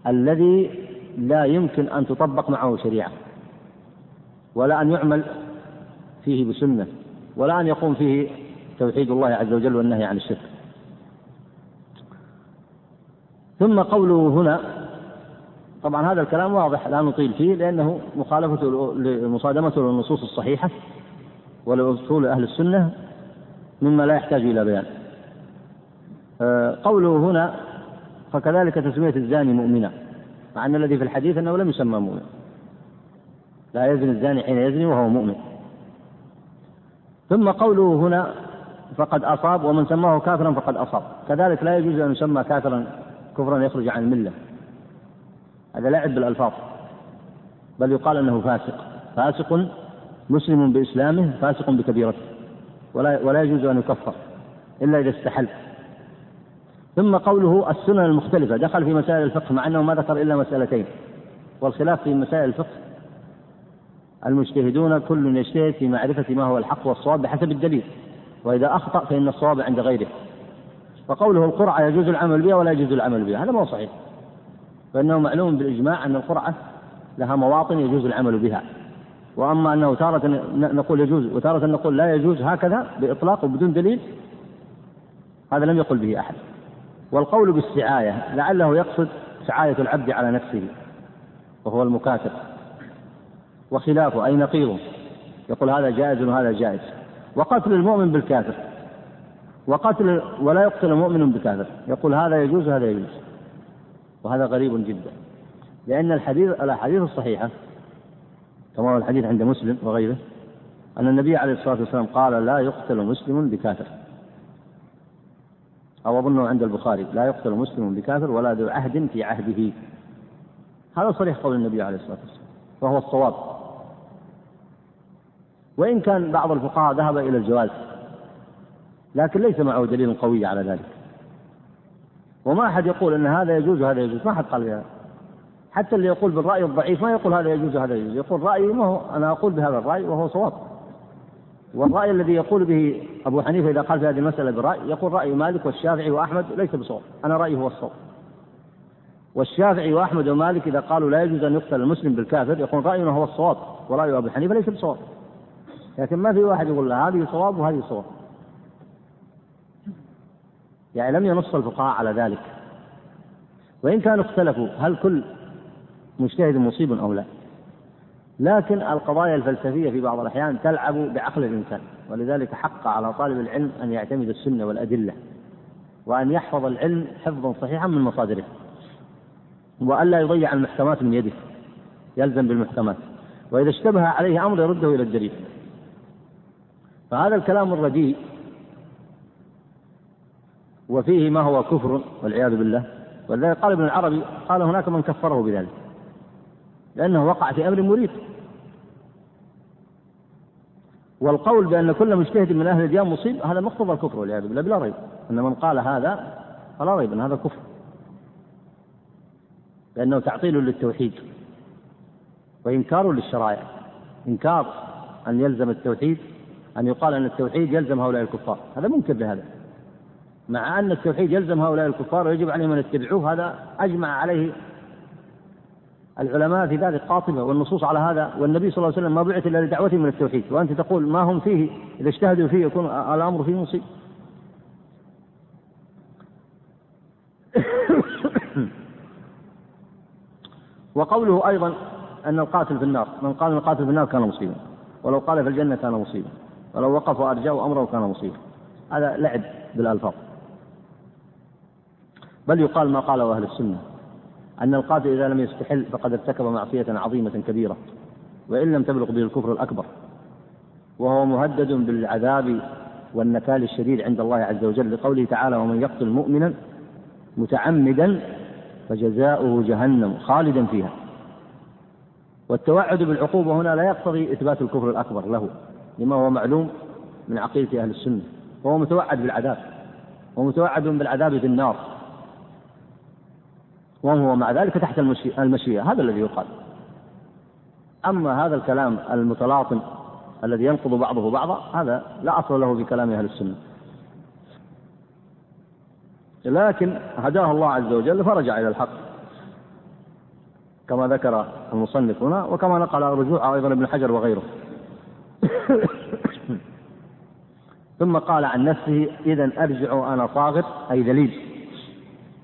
الذي لا يمكن أن تطبق معه شريعة ولا أن يعمل فيه بسنة ولا أن يقوم فيه توحيد الله عز وجل والنهي عن الشرك. ثم قوله هنا طبعا هذا الكلام واضح لا نطيل فيه لأنه مخالفة مصادمته للنصوص الصحيحة ولأصول أهل السنة مما لا يحتاج إلى بيان. آه، قوله هنا فكذلك تسمية الزاني مؤمنا مع أن الذي في الحديث أنه لم يسمى مؤمن. لا يزني الزاني حين يزني وهو مؤمن. ثم قوله هنا فقد أصاب ومن سماه كافرا فقد أصاب. كذلك لا يجوز أن يسمى كافرا كفرا يخرج عن الملة. هذا لعب بالألفاظ. بل يقال أنه فاسق. فاسق مسلم بإسلامه فاسق بكبيرته. ولا ولا يجوز أن يكفر إلا إذا استحل. ثم قوله السنن المختلفة. دخل في مسائل الفقه مع أنه ما ذكر إلا مسألتين. والخلاف في مسائل الفقه المجتهدون كل يجتهد في معرفة ما هو الحق والصواب بحسب الدليل. وإذا أخطأ فإن الصواب عند غيره. وقوله القرعة يجوز العمل بها ولا يجوز العمل بها. هذا ما هو صحيح. فإنه معلوم بالإجماع أن القرعة لها مواطن يجوز العمل بها. وأما أنه تارة نقول يجوز وتارة نقول لا يجوز هكذا بإطلاق وبدون دليل هذا لم يقل به أحد. والقول بالسعاية لعله يقصد سعاية العبد على نفسه وهو المكاتب. وخلافه أي نقيضه يقول هذا جائز وهذا جائز. وقتل المؤمن بالكافر. وقتل ولا يقتل مؤمن بكافر يقول هذا يجوز وهذا يجوز. وهذا غريب جدا. لأن الحديث الأحاديث الصحيحة كما هو الحديث عند مسلم وغيره أن النبي عليه الصلاة والسلام قال لا يقتل مسلم بكافر. أو أظنه عند البخاري لا يقتل مسلم بكافر ولا ذو عهد في عهده. هذا صريح قول النبي عليه الصلاة والسلام وهو الصواب. وإن كان بعض الفقهاء ذهب إلى الجواز لكن ليس معه دليل قوي على ذلك. وما أحد يقول أن هذا يجوز وهذا يجوز ما أحد قال بهذا. حتى اللي يقول بالرأي الضعيف ما يقول هذا يجوز وهذا يجوز يقول رأيي ما هو أنا أقول بهذا الرأي وهو صواب. والرأي الذي يقول به أبو حنيفة إذا قال في هذه المسألة بالرأي يقول رأي مالك والشافعي وأحمد ليس بصواب. أنا رأيي هو الصواب. والشافعي وأحمد ومالك إذا قالوا لا يجوز أن يقتل المسلم بالكافر يقول رأينا هو الصواب ورأي أبو حنيفة ليس بصواب. لكن ما في واحد يقول هذه صواب وهذه صواب. يعني لم ينص الفقهاء على ذلك. وإن كانوا اختلفوا هل كل مجتهد مصيب أو لا؟ لكن القضايا الفلسفية في بعض الأحيان تلعب بعقل الإنسان ولذلك حق على طالب العلم أن يعتمد السنة والأدلة وأن يحفظ العلم حفظا صحيحا من مصادره وألا يضيع المحكمات من يده يلزم بالمحكمات وإذا اشتبه عليه أمر يرده إلى الدليل. فهذا الكلام الرديء وفيه ما هو كفر والعياذ بالله ولذلك قال ابن العربي قال هناك من كفره بذلك. لأنه وقع في أمر مريب. والقول بأن كل مجتهد من أهل الديان مصيب هذا مقتضى الكفر والعياذ بالله بلا ريب. أن من قال هذا فلا ريب أن هذا كفر. لأنه تعطيل للتوحيد وإنكار للشرائع. إنكار أن يلزم التوحيد أن يقال أن التوحيد يلزم هؤلاء الكفار. هذا منكر لهذا. مع أن التوحيد يلزم هؤلاء الكفار ويجب عليهم أن يتبعوه هذا أجمع عليه العلماء في ذلك قاطبة والنصوص على هذا والنبي صلى الله عليه وسلم ما بعث إلا لدعوتهم من التوحيد. وأنت تقول ما هم فيه؟ إذا اجتهدوا فيه يكون الأمر فيه مصيب [coughs] وقوله أيضا أن القاتل في النار من قال أن القاتل في النار كان مصيبا. ولو قال في الجنة كان مصيبا. ولو وقف وأرجاه أمره كان مصيبا. هذا لعب بالألفاظ. بل يقال ما قاله أهل السنة. أن القاتل إذا لم يستحل فقد ارتكب معصية عظيمة كبيرة وإن لم تبلغ به الكفر الأكبر. وهو مهدد بالعذاب والنكال الشديد عند الله عز وجل لقوله تعالى ومن يقتل مؤمنا متعمدا فجزاؤه جهنم خالدا فيها. والتوعد بالعقوبة هنا لا يقتضي إثبات الكفر الأكبر له لما هو معلوم من عقيدة أهل السنة. وهو متوعد بالعذاب ومتوعد بالعذاب في النار. وهو مع ذلك تحت المشيئة هذا الذي يقال. أما هذا الكلام المتلاطم الذي ينقض بعضه بعضا هذا لا أصل له في كلام أهل السنة. لكن هداه الله عز وجل فرجع إلى الحق. كما ذكر المصنف هنا وكما نقل رجوع أيضا ابن حجر وغيره. [coughs] ثم قال عن نفسه إذا أرجع أنا صاغر. أي ذليل.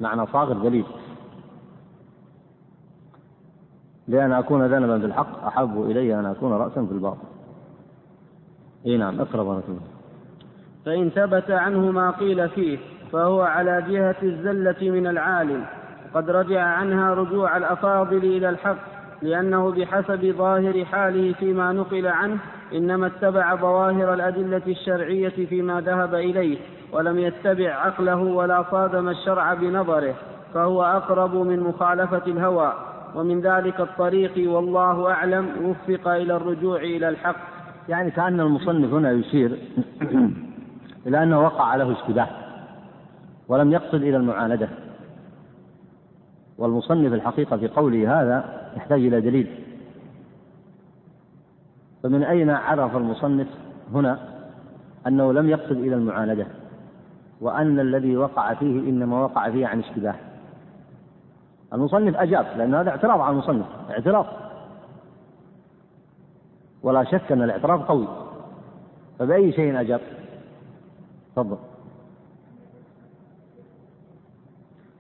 معنى صاغر ذليل. لأن أكون ذنبا في الحق أحب إلي أن أكون رأسا في الباطل. إي نعم اقرا بارك الله فإن ثبت عنه ما قيل فيه فهو على جهة الزلة من العالم. وقد رجع عنها رجوع الأفاضل إلى الحق لأنه بحسب ظاهر حاله فيما نقل عنه إنما اتبع ظواهر الأدلة الشرعية فيما ذهب إليه ولم يتبع عقله ولا صادم الشرع بنظره فهو أقرب من مخالفة الهوى. ومن ذلك الطريق والله أعلم وفق إلى الرجوع إلى الحق. يعني كأن المصنف هنا يشير [clears throat] إلى أنه وقع له اشتباه ولم يقصد إلى المعاندة. والمصنف الحقيقة في قوله هذا يحتاج إلى دليل. فمن أين عرف المصنف هنا أنه لم يقصد إلى المعاندة؟ وأن الذي وقع فيه إنما وقع فيه عن اشتباه. المصنف أجاب لأن هذا اعتراض على المصنف اعتراض. ولا شك أن الاعتراض قوي. فبأي شيء أجاب؟ تفضل.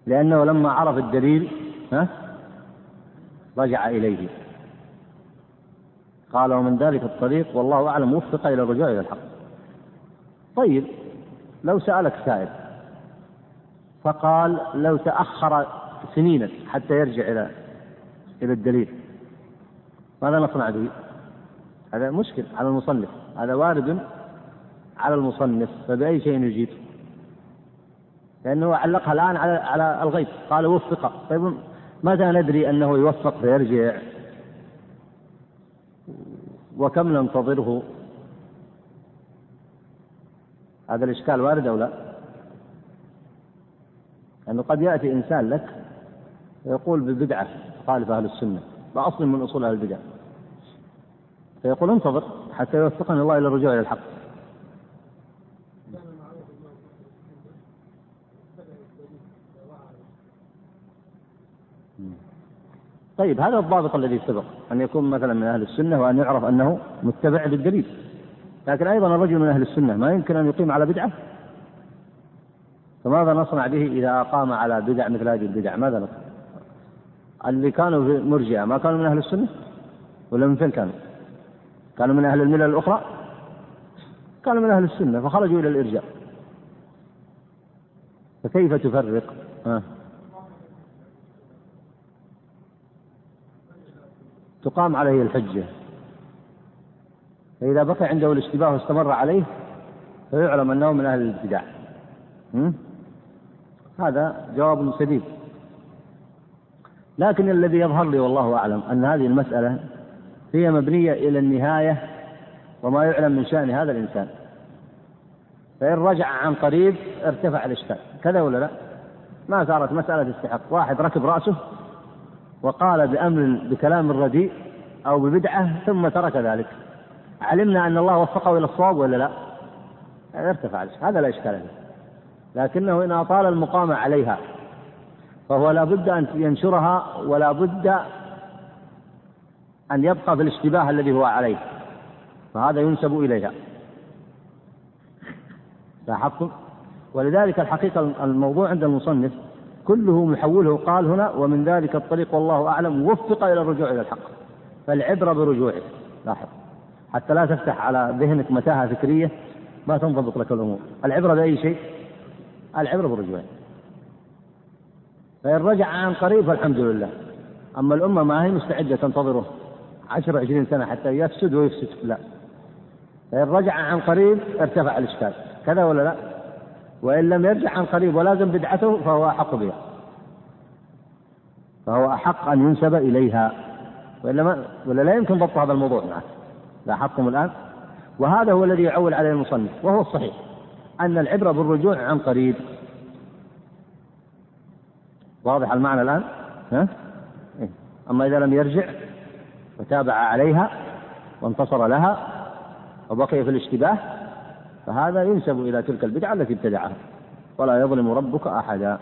لأنه لما عرف الدليل ها رجع إليه. قال ومن ذلك الطريق والله أعلم وفق إلى الرجوع إلى الحق. طيب لو سألك سائل فقال لو تأخر سنينا حتى يرجع إلى إلى الدليل. ماذا نصنع به؟ هذا مشكل على المصنف. هذا وارد على المصنف فبأي شيء يجيب؟ لأنه علقها الآن على على الغيب. قال وفق. طيب متى ندري أنه يوفق فيرجع؟ وكم ننتظره؟ هذا الإشكال وارد أو لا؟ لأنه قد يأتي إنسان لك ويقول ببدعة خالف أهل السنة بأصل من أصول أهل البدع. فيقول انتظر حتى يوفقني الله إلى الرجوع إلى الحق. طيب هذا الضابط الذي سبق أن يكون مثلا من أهل السنة وأن يعرف أنه متبع للدليل. لكن أيضا الرجل من أهل السنة ما يمكن أن يقيم على بدعة؟ فماذا نصنع به إذا أقام على بدع مثل هذه البدع؟ ماذا نصنع اللي كانوا مرجئة ما كانوا من أهل السنة؟ ولا من فين كانوا؟ كانوا من أهل الملل الأخرى؟ كانوا من أهل السنة فخرجوا إلى الإرجاء. فكيف تفرق؟ ها. تقام عليه الحجة. فإذا بقي عنده الاشتباه واستمر عليه فيعلم أنه من أهل الابتداع هذا جواب سديد لكن الذي يظهر لي والله أعلم أن هذه المسألة هي مبنية إلى النهاية وما يعلم من شأن هذا الإنسان. فإن رجع عن قريب ارتفع الإشكال. كذا ولا لا؟ ما صارت مسألة استحق. واحد ركب رأسه وقال بأمر بكلام رديء أو ببدعة ثم ترك ذلك. علمنا أن الله وفقه إلى الصواب ولا لا؟ ارتفع هذا لا إشكال فيه. لكنه إن أطال المقام عليها فهو لا بد أن ينشرها ولا بد أن يبقى في الاشتباه الذي هو عليه فهذا ينسب إليها. لاحظتم ولذلك الحقيقة الموضوع عند المصنف كله محوله قال هنا ومن ذلك الطريق والله أعلم وفق إلى الرجوع إلى الحق فالعبرة برجوعه لاحظ. حتى لا تفتح على ذهنك متاهة فكرية ما تنضبط لك الأمور. العبرة بأي شيء؟ العبرة برجوعه. فإن رجع عن قريب فالحمد لله. أما الأمة ما هي مستعدة تنتظره عشر عشرين سنة حتى يفسد ويفسد. لا. فإن رجع عن قريب ارتفع الإشكال. كذا ولا لا؟ وإن لم يرجع عن قريب ولازم بدعته فهو أحق بها. فهو أحق أن ينسب إليها. وإلا ما ولا لا يمكن ضبط هذا الموضوع معك. لاحظتم الآن. وهذا هو الذي يعول عليه المصنف. وهو الصحيح. أن العبرة بالرجوع عن قريب واضح المعنى الآن ها؟ إيه. أما إذا لم يرجع وتابع عليها وانتصر لها وبقي في الاشتباه فهذا ينسب إلى تلك البدعة التي ابتدعها ولا يظلم ربك أحدا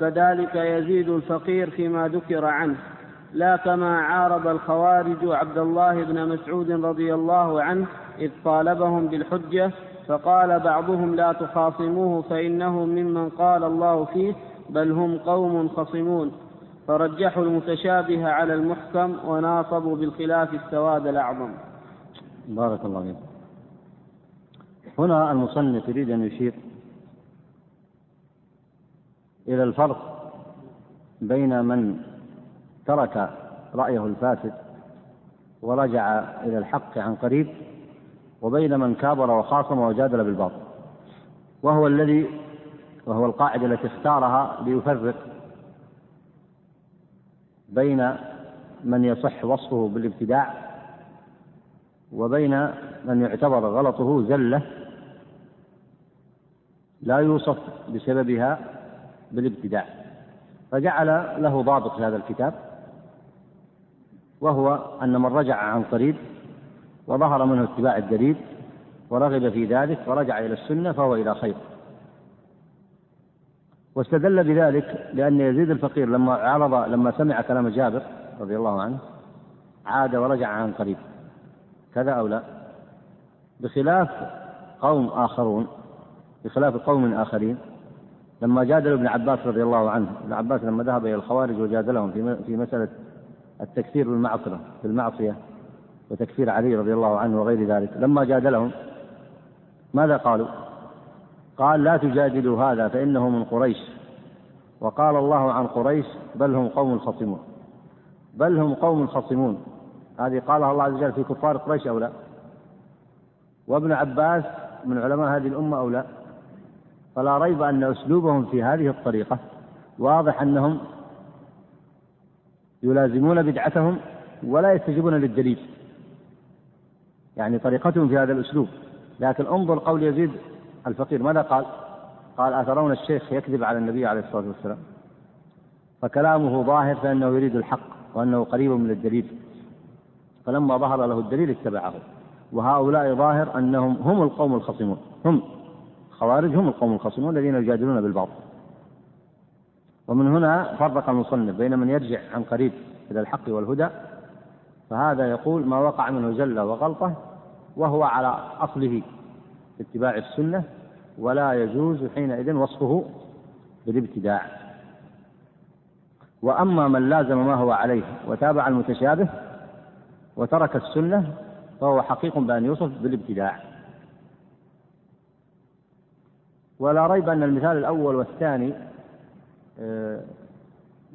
وكذلك يزيد الفقير فيما ذكر عنه لا كما عارض الخوارج عبد الله بن مسعود رضي الله عنه إذ طالبهم بالحجة فقال بعضهم لا تخاصموه فإنه ممن قال الله فيه بل هم قوم خصمون. فرجحوا المتشابه على المحكم وناصبوا بالخلاف السواد الأعظم. بارك الله فيك. هنا المصنف يريد أن يشير إلى الفرق بين من ترك رأيه الفاسد ورجع إلى الحق عن قريب وبين من كابر وخاصم وجادل بالباطل. وهو الذي وهو القاعدة التي اختارها ليفرق بين من يصح وصفه بالابتداع وبين من يعتبر غلطه زلة لا يوصف بسببها بالابتداع فجعل له ضابط في هذا الكتاب وهو أن من رجع عن قريب وظهر منه اتباع الدليل ورغب في ذلك ورجع إلى السنة فهو إلى خير. واستدل بذلك لأن يزيد الفقير لما عرض لما سمع كلام جابر رضي الله عنه عاد ورجع عن قريب. كذا أو لا؟ بخلاف قوم آخرون بخلاف قوم آخرين لما جادلوا ابن عباس رضي الله عنه. ابن عباس لما ذهب إلى الخوارج وجادلهم في في مسألة التكفير بالمعصية بالمعصية وتكفير علي رضي الله عنه وغير ذلك. لما جادلهم ماذا قالوا؟ قال لا تجادلوا هذا فإنه من قريش. وقال الله عن قريش بل هم قوم خصمون. بل هم قوم خصمون. هذه قالها الله عز وجل في كفار قريش أو لا؟ وابن عباس من علماء هذه الأمة أو لا؟ فلا ريب أن أسلوبهم في هذه الطريقة. واضح أنهم يلازمون بدعتهم ولا يستجيبون للدليل. يعني طريقتهم في هذا الأسلوب. لكن انظر قول يزيد الفقير. ماذا قال؟ قال أترون الشيخ يكذب على النبي عليه الصلاة والسلام؟ فكلامه ظاهر فإنه يريد الحق وأنه قريب من الدليل. فلما ظهر له الدليل اتبعه. وهؤلاء ظاهر أنهم هم القوم الخصمون. هم. الخوارج هم القوم الخصمون الذين يجادلون بالباطل. ومن هنا فرق المصنف بين من يرجع عن قريب إلى الحق والهدى فهذا يقول ما وقع منه زلة وغلطة وهو على أصله في اتباع السنة ولا يجوز حينئذ وصفه بالابتداع. وأما من لازم ما هو عليه وتابع المتشابه وترك السنة فهو حقيق بأن يوصف بالابتداع. ولا ريب أن المثال الأول والثاني آه،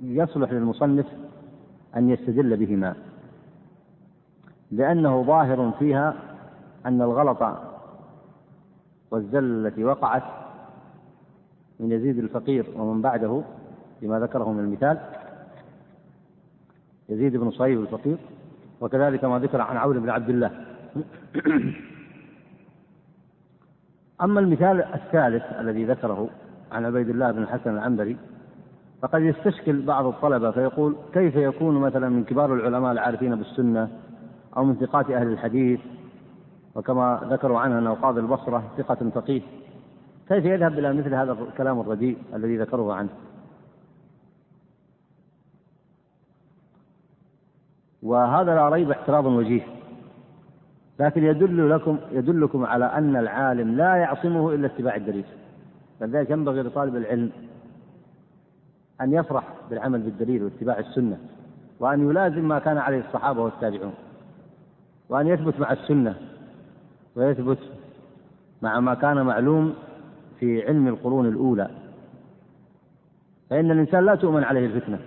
يصلح للمصنف أن يستدل بهما. لأنه ظاهر فيها أن الغلط والزل التي وقعت من يزيد الفقير ومن بعده فيما ذكره من المثال يزيد بن صهيب الفقير وكذلك ما ذكر عن عون بن عبد الله. أما المثال الثالث الذي ذكره عن عبيد الله بن الحسن العنبري فقد يستشكل بعض الطلبة فيقول كيف يكون مثلا من كبار العلماء العارفين بالسنة أو من ثقات أهل الحديث؟ وكما ذكروا عنه أنه قاضي البصرة ثقة فقيه. كيف يذهب إلى مثل هذا الكلام الرديء الذي ذكروه عنه؟ وهذا لا ريب اعتراض وجيه. لكن يدل لكم يدلكم على أن العالم لا يعصمه إلا اتباع الدليل. فلذلك ينبغي لطالب العلم أن يفرح بالعمل بالدليل واتباع السنة وأن يلازم ما كان عليه الصحابة والتابعون وأن يثبت مع السنة ويثبت مع ما كان معلوم في علم القرون الأولى. فإن الإنسان لا تؤمن عليه الفتنة.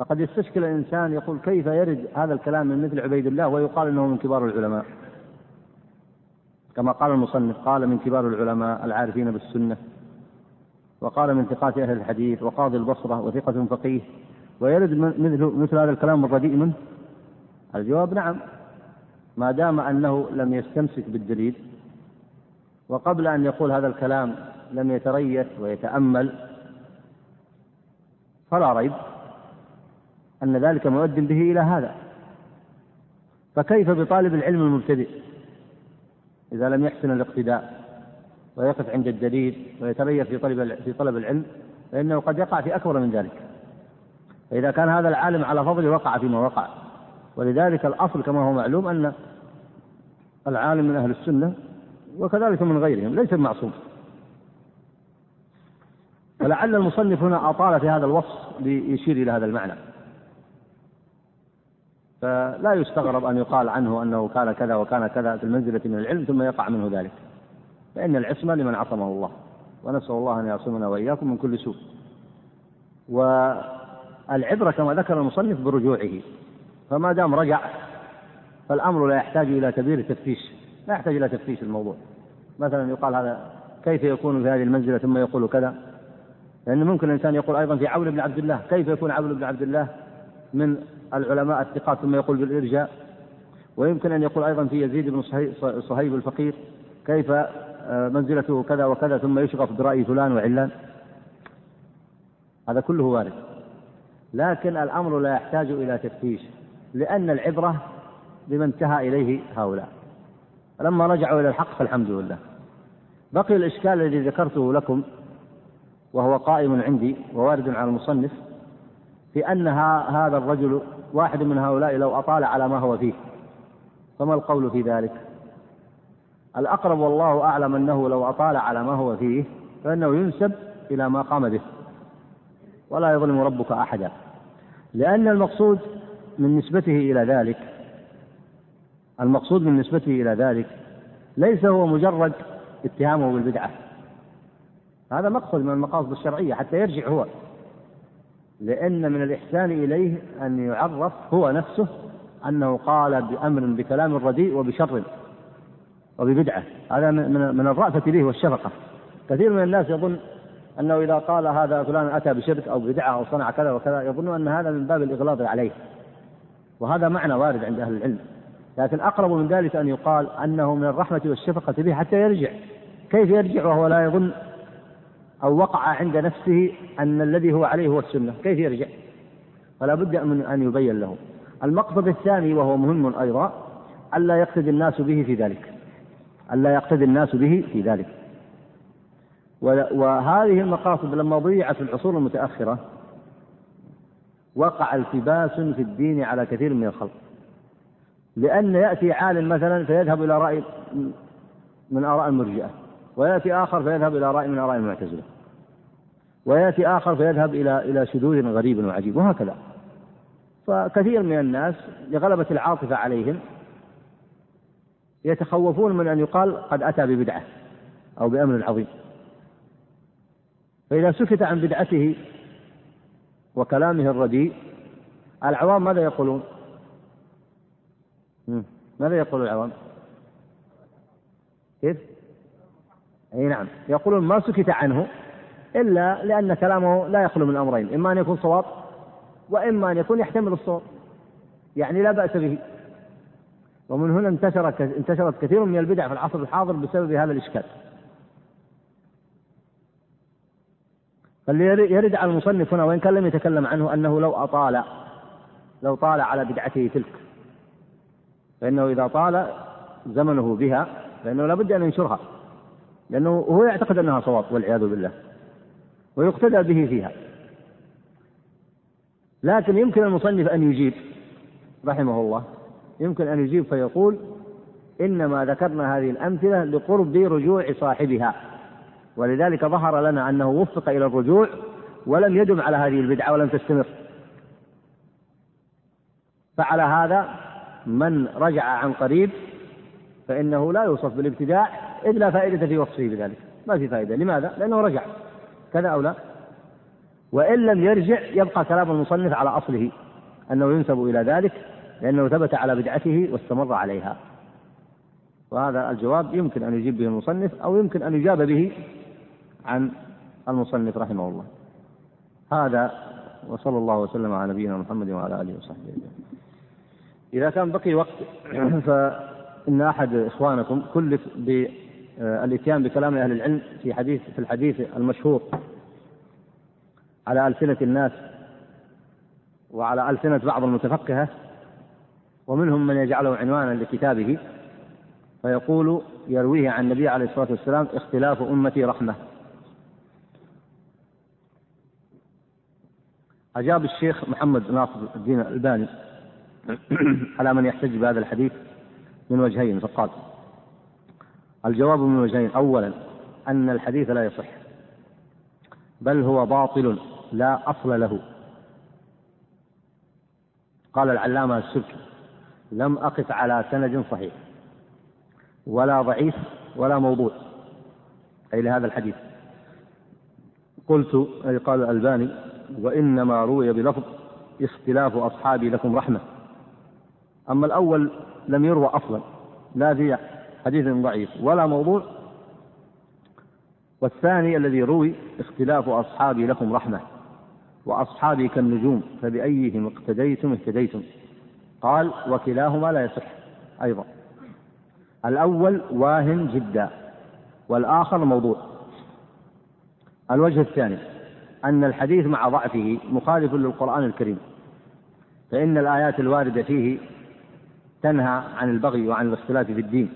فقد يستشكل الإنسان يقول كيف يرد هذا الكلام من مثل عبيد الله ويقال أنه من كبار العلماء؟ كما قال المصنف قال من كبار العلماء العارفين بالسنة وقال من ثقات أهل الحديث وقاضي البصرة وثقة فقيه ويرد مثل مثل هذا الكلام الرديء منه الجواب نعم. ما دام أنه لم يستمسك بالدليل وقبل أن يقول هذا الكلام لم يتريث ويتأمل فلا ريب. أن ذلك مؤد به إلى هذا. فكيف بطالب العلم المبتدئ؟ إذا لم يحسن الاقتداء ويقف عند الدليل ويتريث في طلب في طلب العلم فإنه قد يقع في أكبر من ذلك. فإذا كان هذا العالم على فضل وقع فيما وقع. ولذلك الأصل كما هو معلوم أن العالم من أهل السنة وكذلك من غيرهم ليس معصوم ولعل المصنف هنا أطال في هذا الوصف ليشير إلى هذا المعنى. فلا يستغرب أن يقال عنه أنه كان كذا وكان كذا في المنزلة من العلم ثم يقع منه ذلك. فإن العصمة لمن عصمه الله ونسأل الله أن يعصمنا وإياكم من كل سوء. والعبرة كما ذكر المصنف برجوعه فما دام رجع فالأمر لا يحتاج إلى كبير تفتيش لا يحتاج إلى تفتيش الموضوع. مثلا يقال هذا كيف يكون في هذه المنزلة ثم يقول كذا؟ لأن ممكن الإنسان يقول أيضا في عون بن عبد الله كيف يكون عون بن عبد الله من العلماء الثقات ثم يقول بالإرجاء ويمكن أن يقول أيضا في يزيد بن صهيب الفقير كيف آه، منزلته كذا وكذا ثم يشغف برأي فلان وعلان؟ هذا كله وارد. لكن الأمر لا يحتاج إلى تفتيش لأن العبرة بما انتهى إليه هؤلاء. فلما رجعوا إلى الحق فالحمد لله. بقي الإشكال الذي ذكرته لكم وهو قائم عندي ووارد على المصنف في أن هذا الرجل واحد من هؤلاء لو أطال على ما هو فيه. فما القول في ذلك؟ الأقرب والله أعلم أنه لو أطال على ما هو فيه فإنه ينسب إلى ما قام به. ولا يظلم ربك أحدا. لأن المقصود من نسبته إلى ذلك المقصود من نسبته إلى ذلك ليس هو مجرد اتهامه بالبدعة. هذا مقصد من المقاصد الشرعية حتى يرجع هو. لأن من الإحسان إليه أن يعرف هو نفسه أنه قال بأمر بكلام رديء وبشر وببدعة. هذا من الرأفة به والشفقة. كثير من الناس يظن أنه إذا قال هذا فلان أتى بشرك أو بدعة أو صنع كذا وكذا يظن أن هذا من باب الإغلاظ عليه. وهذا معنى وارد عند أهل العلم. لكن أقرب من ذلك أن يقال أنه من الرحمة والشفقة به حتى يرجع. كيف يرجع وهو لا يظن أو وقع عند نفسه أن الذي هو عليه هو السنة كيف يرجع؟ فلا بد من أن يبين له. المقصد الثاني وهو مهم أيضا ألا يقتدي الناس به في ذلك. ألا يقتدي الناس به في ذلك. وهذه المقاصد لما ضيعت في العصور المتأخرة وقع التباس في الدين على كثير من الخلق. لأن يأتي عالم مثلا فيذهب إلى رأي من آراء المرجئة. ويأتي آخر فيذهب إلى رأي من آراء المعتزلة ويأتي آخر فيذهب إلى إلى شذوذ غريب وعجيب وهكذا فكثير من الناس لغلبة العاطفة عليهم يتخوفون من أن يقال قد أتى ببدعة أو بأمر عظيم فإذا سكت عن بدعته وكلامه الرديء العوام ماذا يقولون؟ ماذا يقول العوام؟ كيف؟ أي نعم. يقولون ما سكت عنه إلا لأن كلامه لا يخلو من أمرين إما أن يكون صواب وإما أن يكون يحتمل الصواب يعني لا بأس به. ومن هنا انتشر انتشرت كثير من البدع في العصر الحاضر بسبب هذا الإشكال. فاللي يرد على المصنف هنا وإن كان لم يتكلم عنه أنه لو أطال لو طال على بدعته تلك. فإنه إذا طال زمنه بها فإنه لابد أن ينشرها. لأنه هو يعتقد أنها صواب والعياذ بالله. ويقتدى به فيها. لكن يمكن المصنف أن يجيب رحمه الله يمكن أن يجيب فيقول إنما ذكرنا هذه الأمثلة لقرب رجوع صاحبها. ولذلك ظهر لنا أنه وفق إلى الرجوع ولم يدم على هذه البدعة ولم تستمر. فعلى هذا من رجع عن قريب فإنه لا يوصف بالابتداع إذ لا فائدة في وصفه بذلك. ما في فائدة. لماذا؟ لأنه رجع. كذا أو لا؟ وإن لم يرجع يبقى كلام المصنف على أصله. أنه ينسب إلى ذلك لأنه ثبت على بدعته واستمر عليها. وهذا الجواب يمكن أن يجيب به المصنف أو يمكن أن يجاب به عن المصنف رحمه الله. هذا وصلى الله وسلم على نبينا محمد وعلى آله وصحبه أجمعين. إذا كان بقي وقت [clears throat] فإن أحد إخوانكم كلف بالإتيان بكلام أهل العلم في حديث في الحديث المشهور على ألسنة الناس وعلى ألسنة بعض المتفقهة ومنهم من يجعله عنوانا لكتابه فيقول يرويه عن النبي عليه الصلاة والسلام اختلاف أمتي رحمة. أجاب الشيخ محمد ناصر الدين الألباني على من يحتج بهذا الحديث من وجهين فقال الجواب من وجهين. أولا أن الحديث لا يصح بل هو باطل لا أصل له. قال العلامة السبكي لم أقف على سند صحيح ولا ضعيف ولا موضوع. أي لهذا الحديث. قلت أي قال الألباني وإنما روي بلفظ اختلاف أصحابي لكم رحمة. أما الأول لم يروى أصلا لا في حديث ضعيف. ولا موضوع. والثاني الذي روي اختلاف أصحابي لكم رحمة. وأصحابي كالنجوم فبأيهم اقتديتم اهتديتم. قال وكلاهما لا يصح. أيضا. الأول واهن جدا. والآخر موضوع. الوجه الثاني. أن الحديث مع ضعفه مخالف للقرآن الكريم. فإن الآيات الواردة فيه تنهى عن البغي وعن الاختلاف في الدين.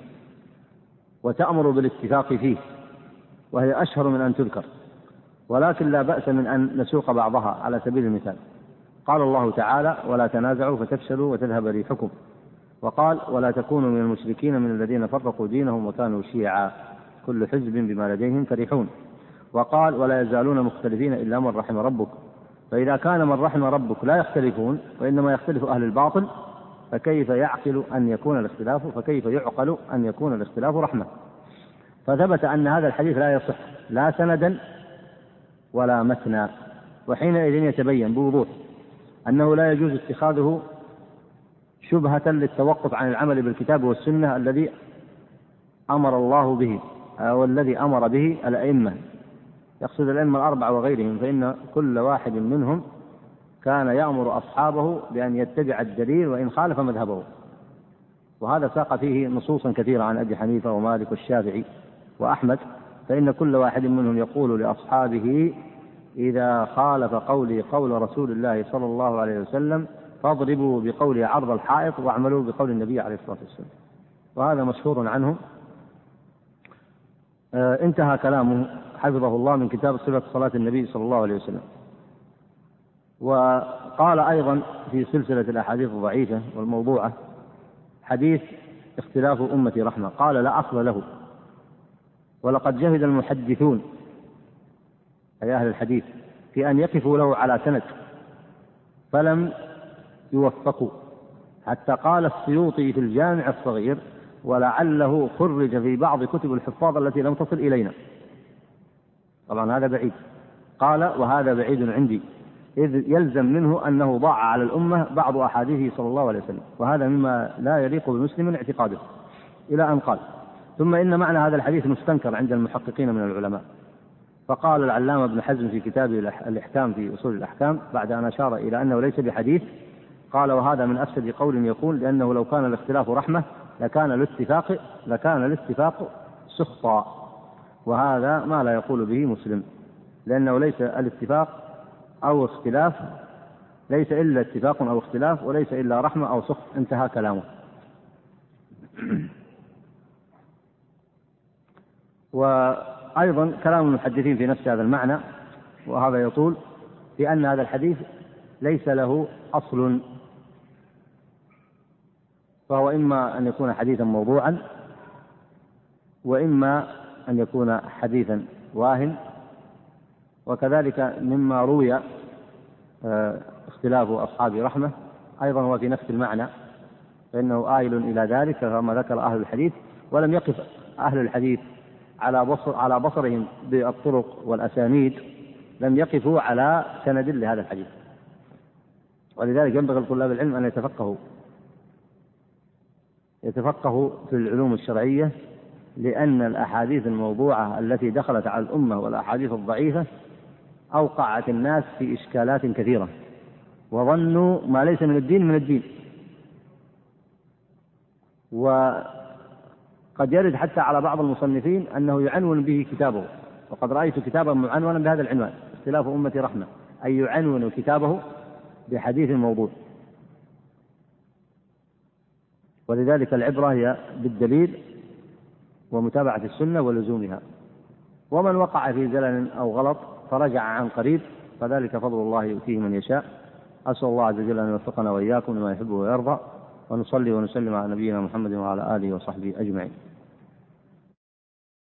وتأمر بالاتفاق فيه وهي أشهر من أن تذكر. ولكن لا بأس من أن نسوق بعضها على سبيل المثال. قال الله تعالى ولا تنازعوا فتفشلوا وتذهب ريحكم. وقال ولا تكونوا من المشركين من الذين فرقوا دينهم وكانوا شيعا. كل حزب بما لديهم فرحون. وقال ولا يزالون مختلفين إلا من رحم ربك. فإذا كان من رحم ربك لا يختلفون وإنما يختلف أهل الباطل فكيف يعقل أن يكون الاختلاف؟ فكيف يعقل أن يكون الاختلاف رحمة؟ فثبت أن هذا الحديث لا يصح لا سندا ولا متنا. وحينئذ يتبين بوضوح أنه لا يجوز اتخاذه شبهة للتوقف عن العمل بالكتاب والسنة الذي أمر الله به أو الذي أمر به الأئمة. يقصد الأئمة الأربعة وغيرهم فإن كل واحد منهم كان يأمر أصحابه بأن يتبع الدليل وإن خالف مذهبه. وهذا ساق فيه نصوصا كثيرة عن أبي حنيفة ومالك والشافعي وأحمد فإن كل واحد منهم يقول لأصحابه إذا خالف قولي قول رسول الله صلى الله عليه وسلم فاضربوا بقولي عرض الحائط واعملوا بقول النبي عليه الصلاة والسلام. وهذا مشهور عنه آه انتهى كلامه حفظه الله من كتاب صفة صلاة النبي صلى الله عليه وسلم. وقال أيضا في سلسلة الأحاديث الضعيفة والموضوعة حديث اختلاف أمتي رحمة. قال لا أصل له. ولقد جهد المحدثون أي أهل الحديث في أن يقفوا له على سند فلم يوفقوا. حتى قال السيوطي في الجامع الصغير ولعله خرج في بعض كتب الحفاظ التي لم تصل إلينا. طبعا هذا بعيد. قال وهذا بعيد عندي. إذ يلزم منه أنه ضاع على الأمة بعض أحاديثه صلى الله عليه وسلم وهذا مما لا يليق بمسلم اعتقاده. إلى أن قال ثم إن معنى هذا الحديث مستنكر عند المحققين من العلماء. فقال العلامة ابن حزم في كتابه الإحكام في أصول الأحكام بعد أن أشار إلى أنه ليس بحديث قال وهذا من أفسد قول يقول لأنه لو كان الاختلاف رحمة لكان الاتفاق لكان الاتفاق سخطا. وهذا ما لا يقول به مسلم لأنه ليس الاتفاق أو اختلاف ليس إلا اتفاق أو اختلاف وليس إلا رحمة أو سخط انتهى كلامه. [clears throat] وأيضا كلام المحدثين في نفس هذا المعنى وهذا يطول في أن هذا الحديث ليس له أصل. فهو إما أن يكون حديثا موضوعا وإما أن يكون حديثا واهن. وكذلك مما روي آه، اختلاف أصحاب رحمة أيضا هو في نفس المعنى فإنه آيل إلى ذلك كما ذكر أهل الحديث ولم يقف أهل الحديث على بصر على بصرهم بالطرق والأسانيد لم يقفوا على سند لهذا الحديث. ولذلك ينبغي لطلاب العلم أن يتفقهوا يتفقهوا في العلوم الشرعية لأن الأحاديث الموضوعة التي دخلت على الأمة والأحاديث الضعيفة أوقعت الناس في إشكالات كثيرة وظنوا ما ليس من الدين من الدين وقد يرد حتى على بعض المصنفين أنه يعنون به كتابه. وقد رأيت كتابا معنونا بهذا العنوان اختلاف أمة رحمة أي يعنون كتابه بحديث موضوع. ولذلك العبرة هي بالدليل ومتابعة السنة ولزومها. ومن وقع في زلل أو غلط فرجع عن قريب فذلك فضل الله يؤتيه من يشاء. أسأل الله عز وجل أن يوفقنا وإياكم لما يحب ويرضى ونصلي ونسلم على نبينا محمد وعلى آله وصحبه أجمعين.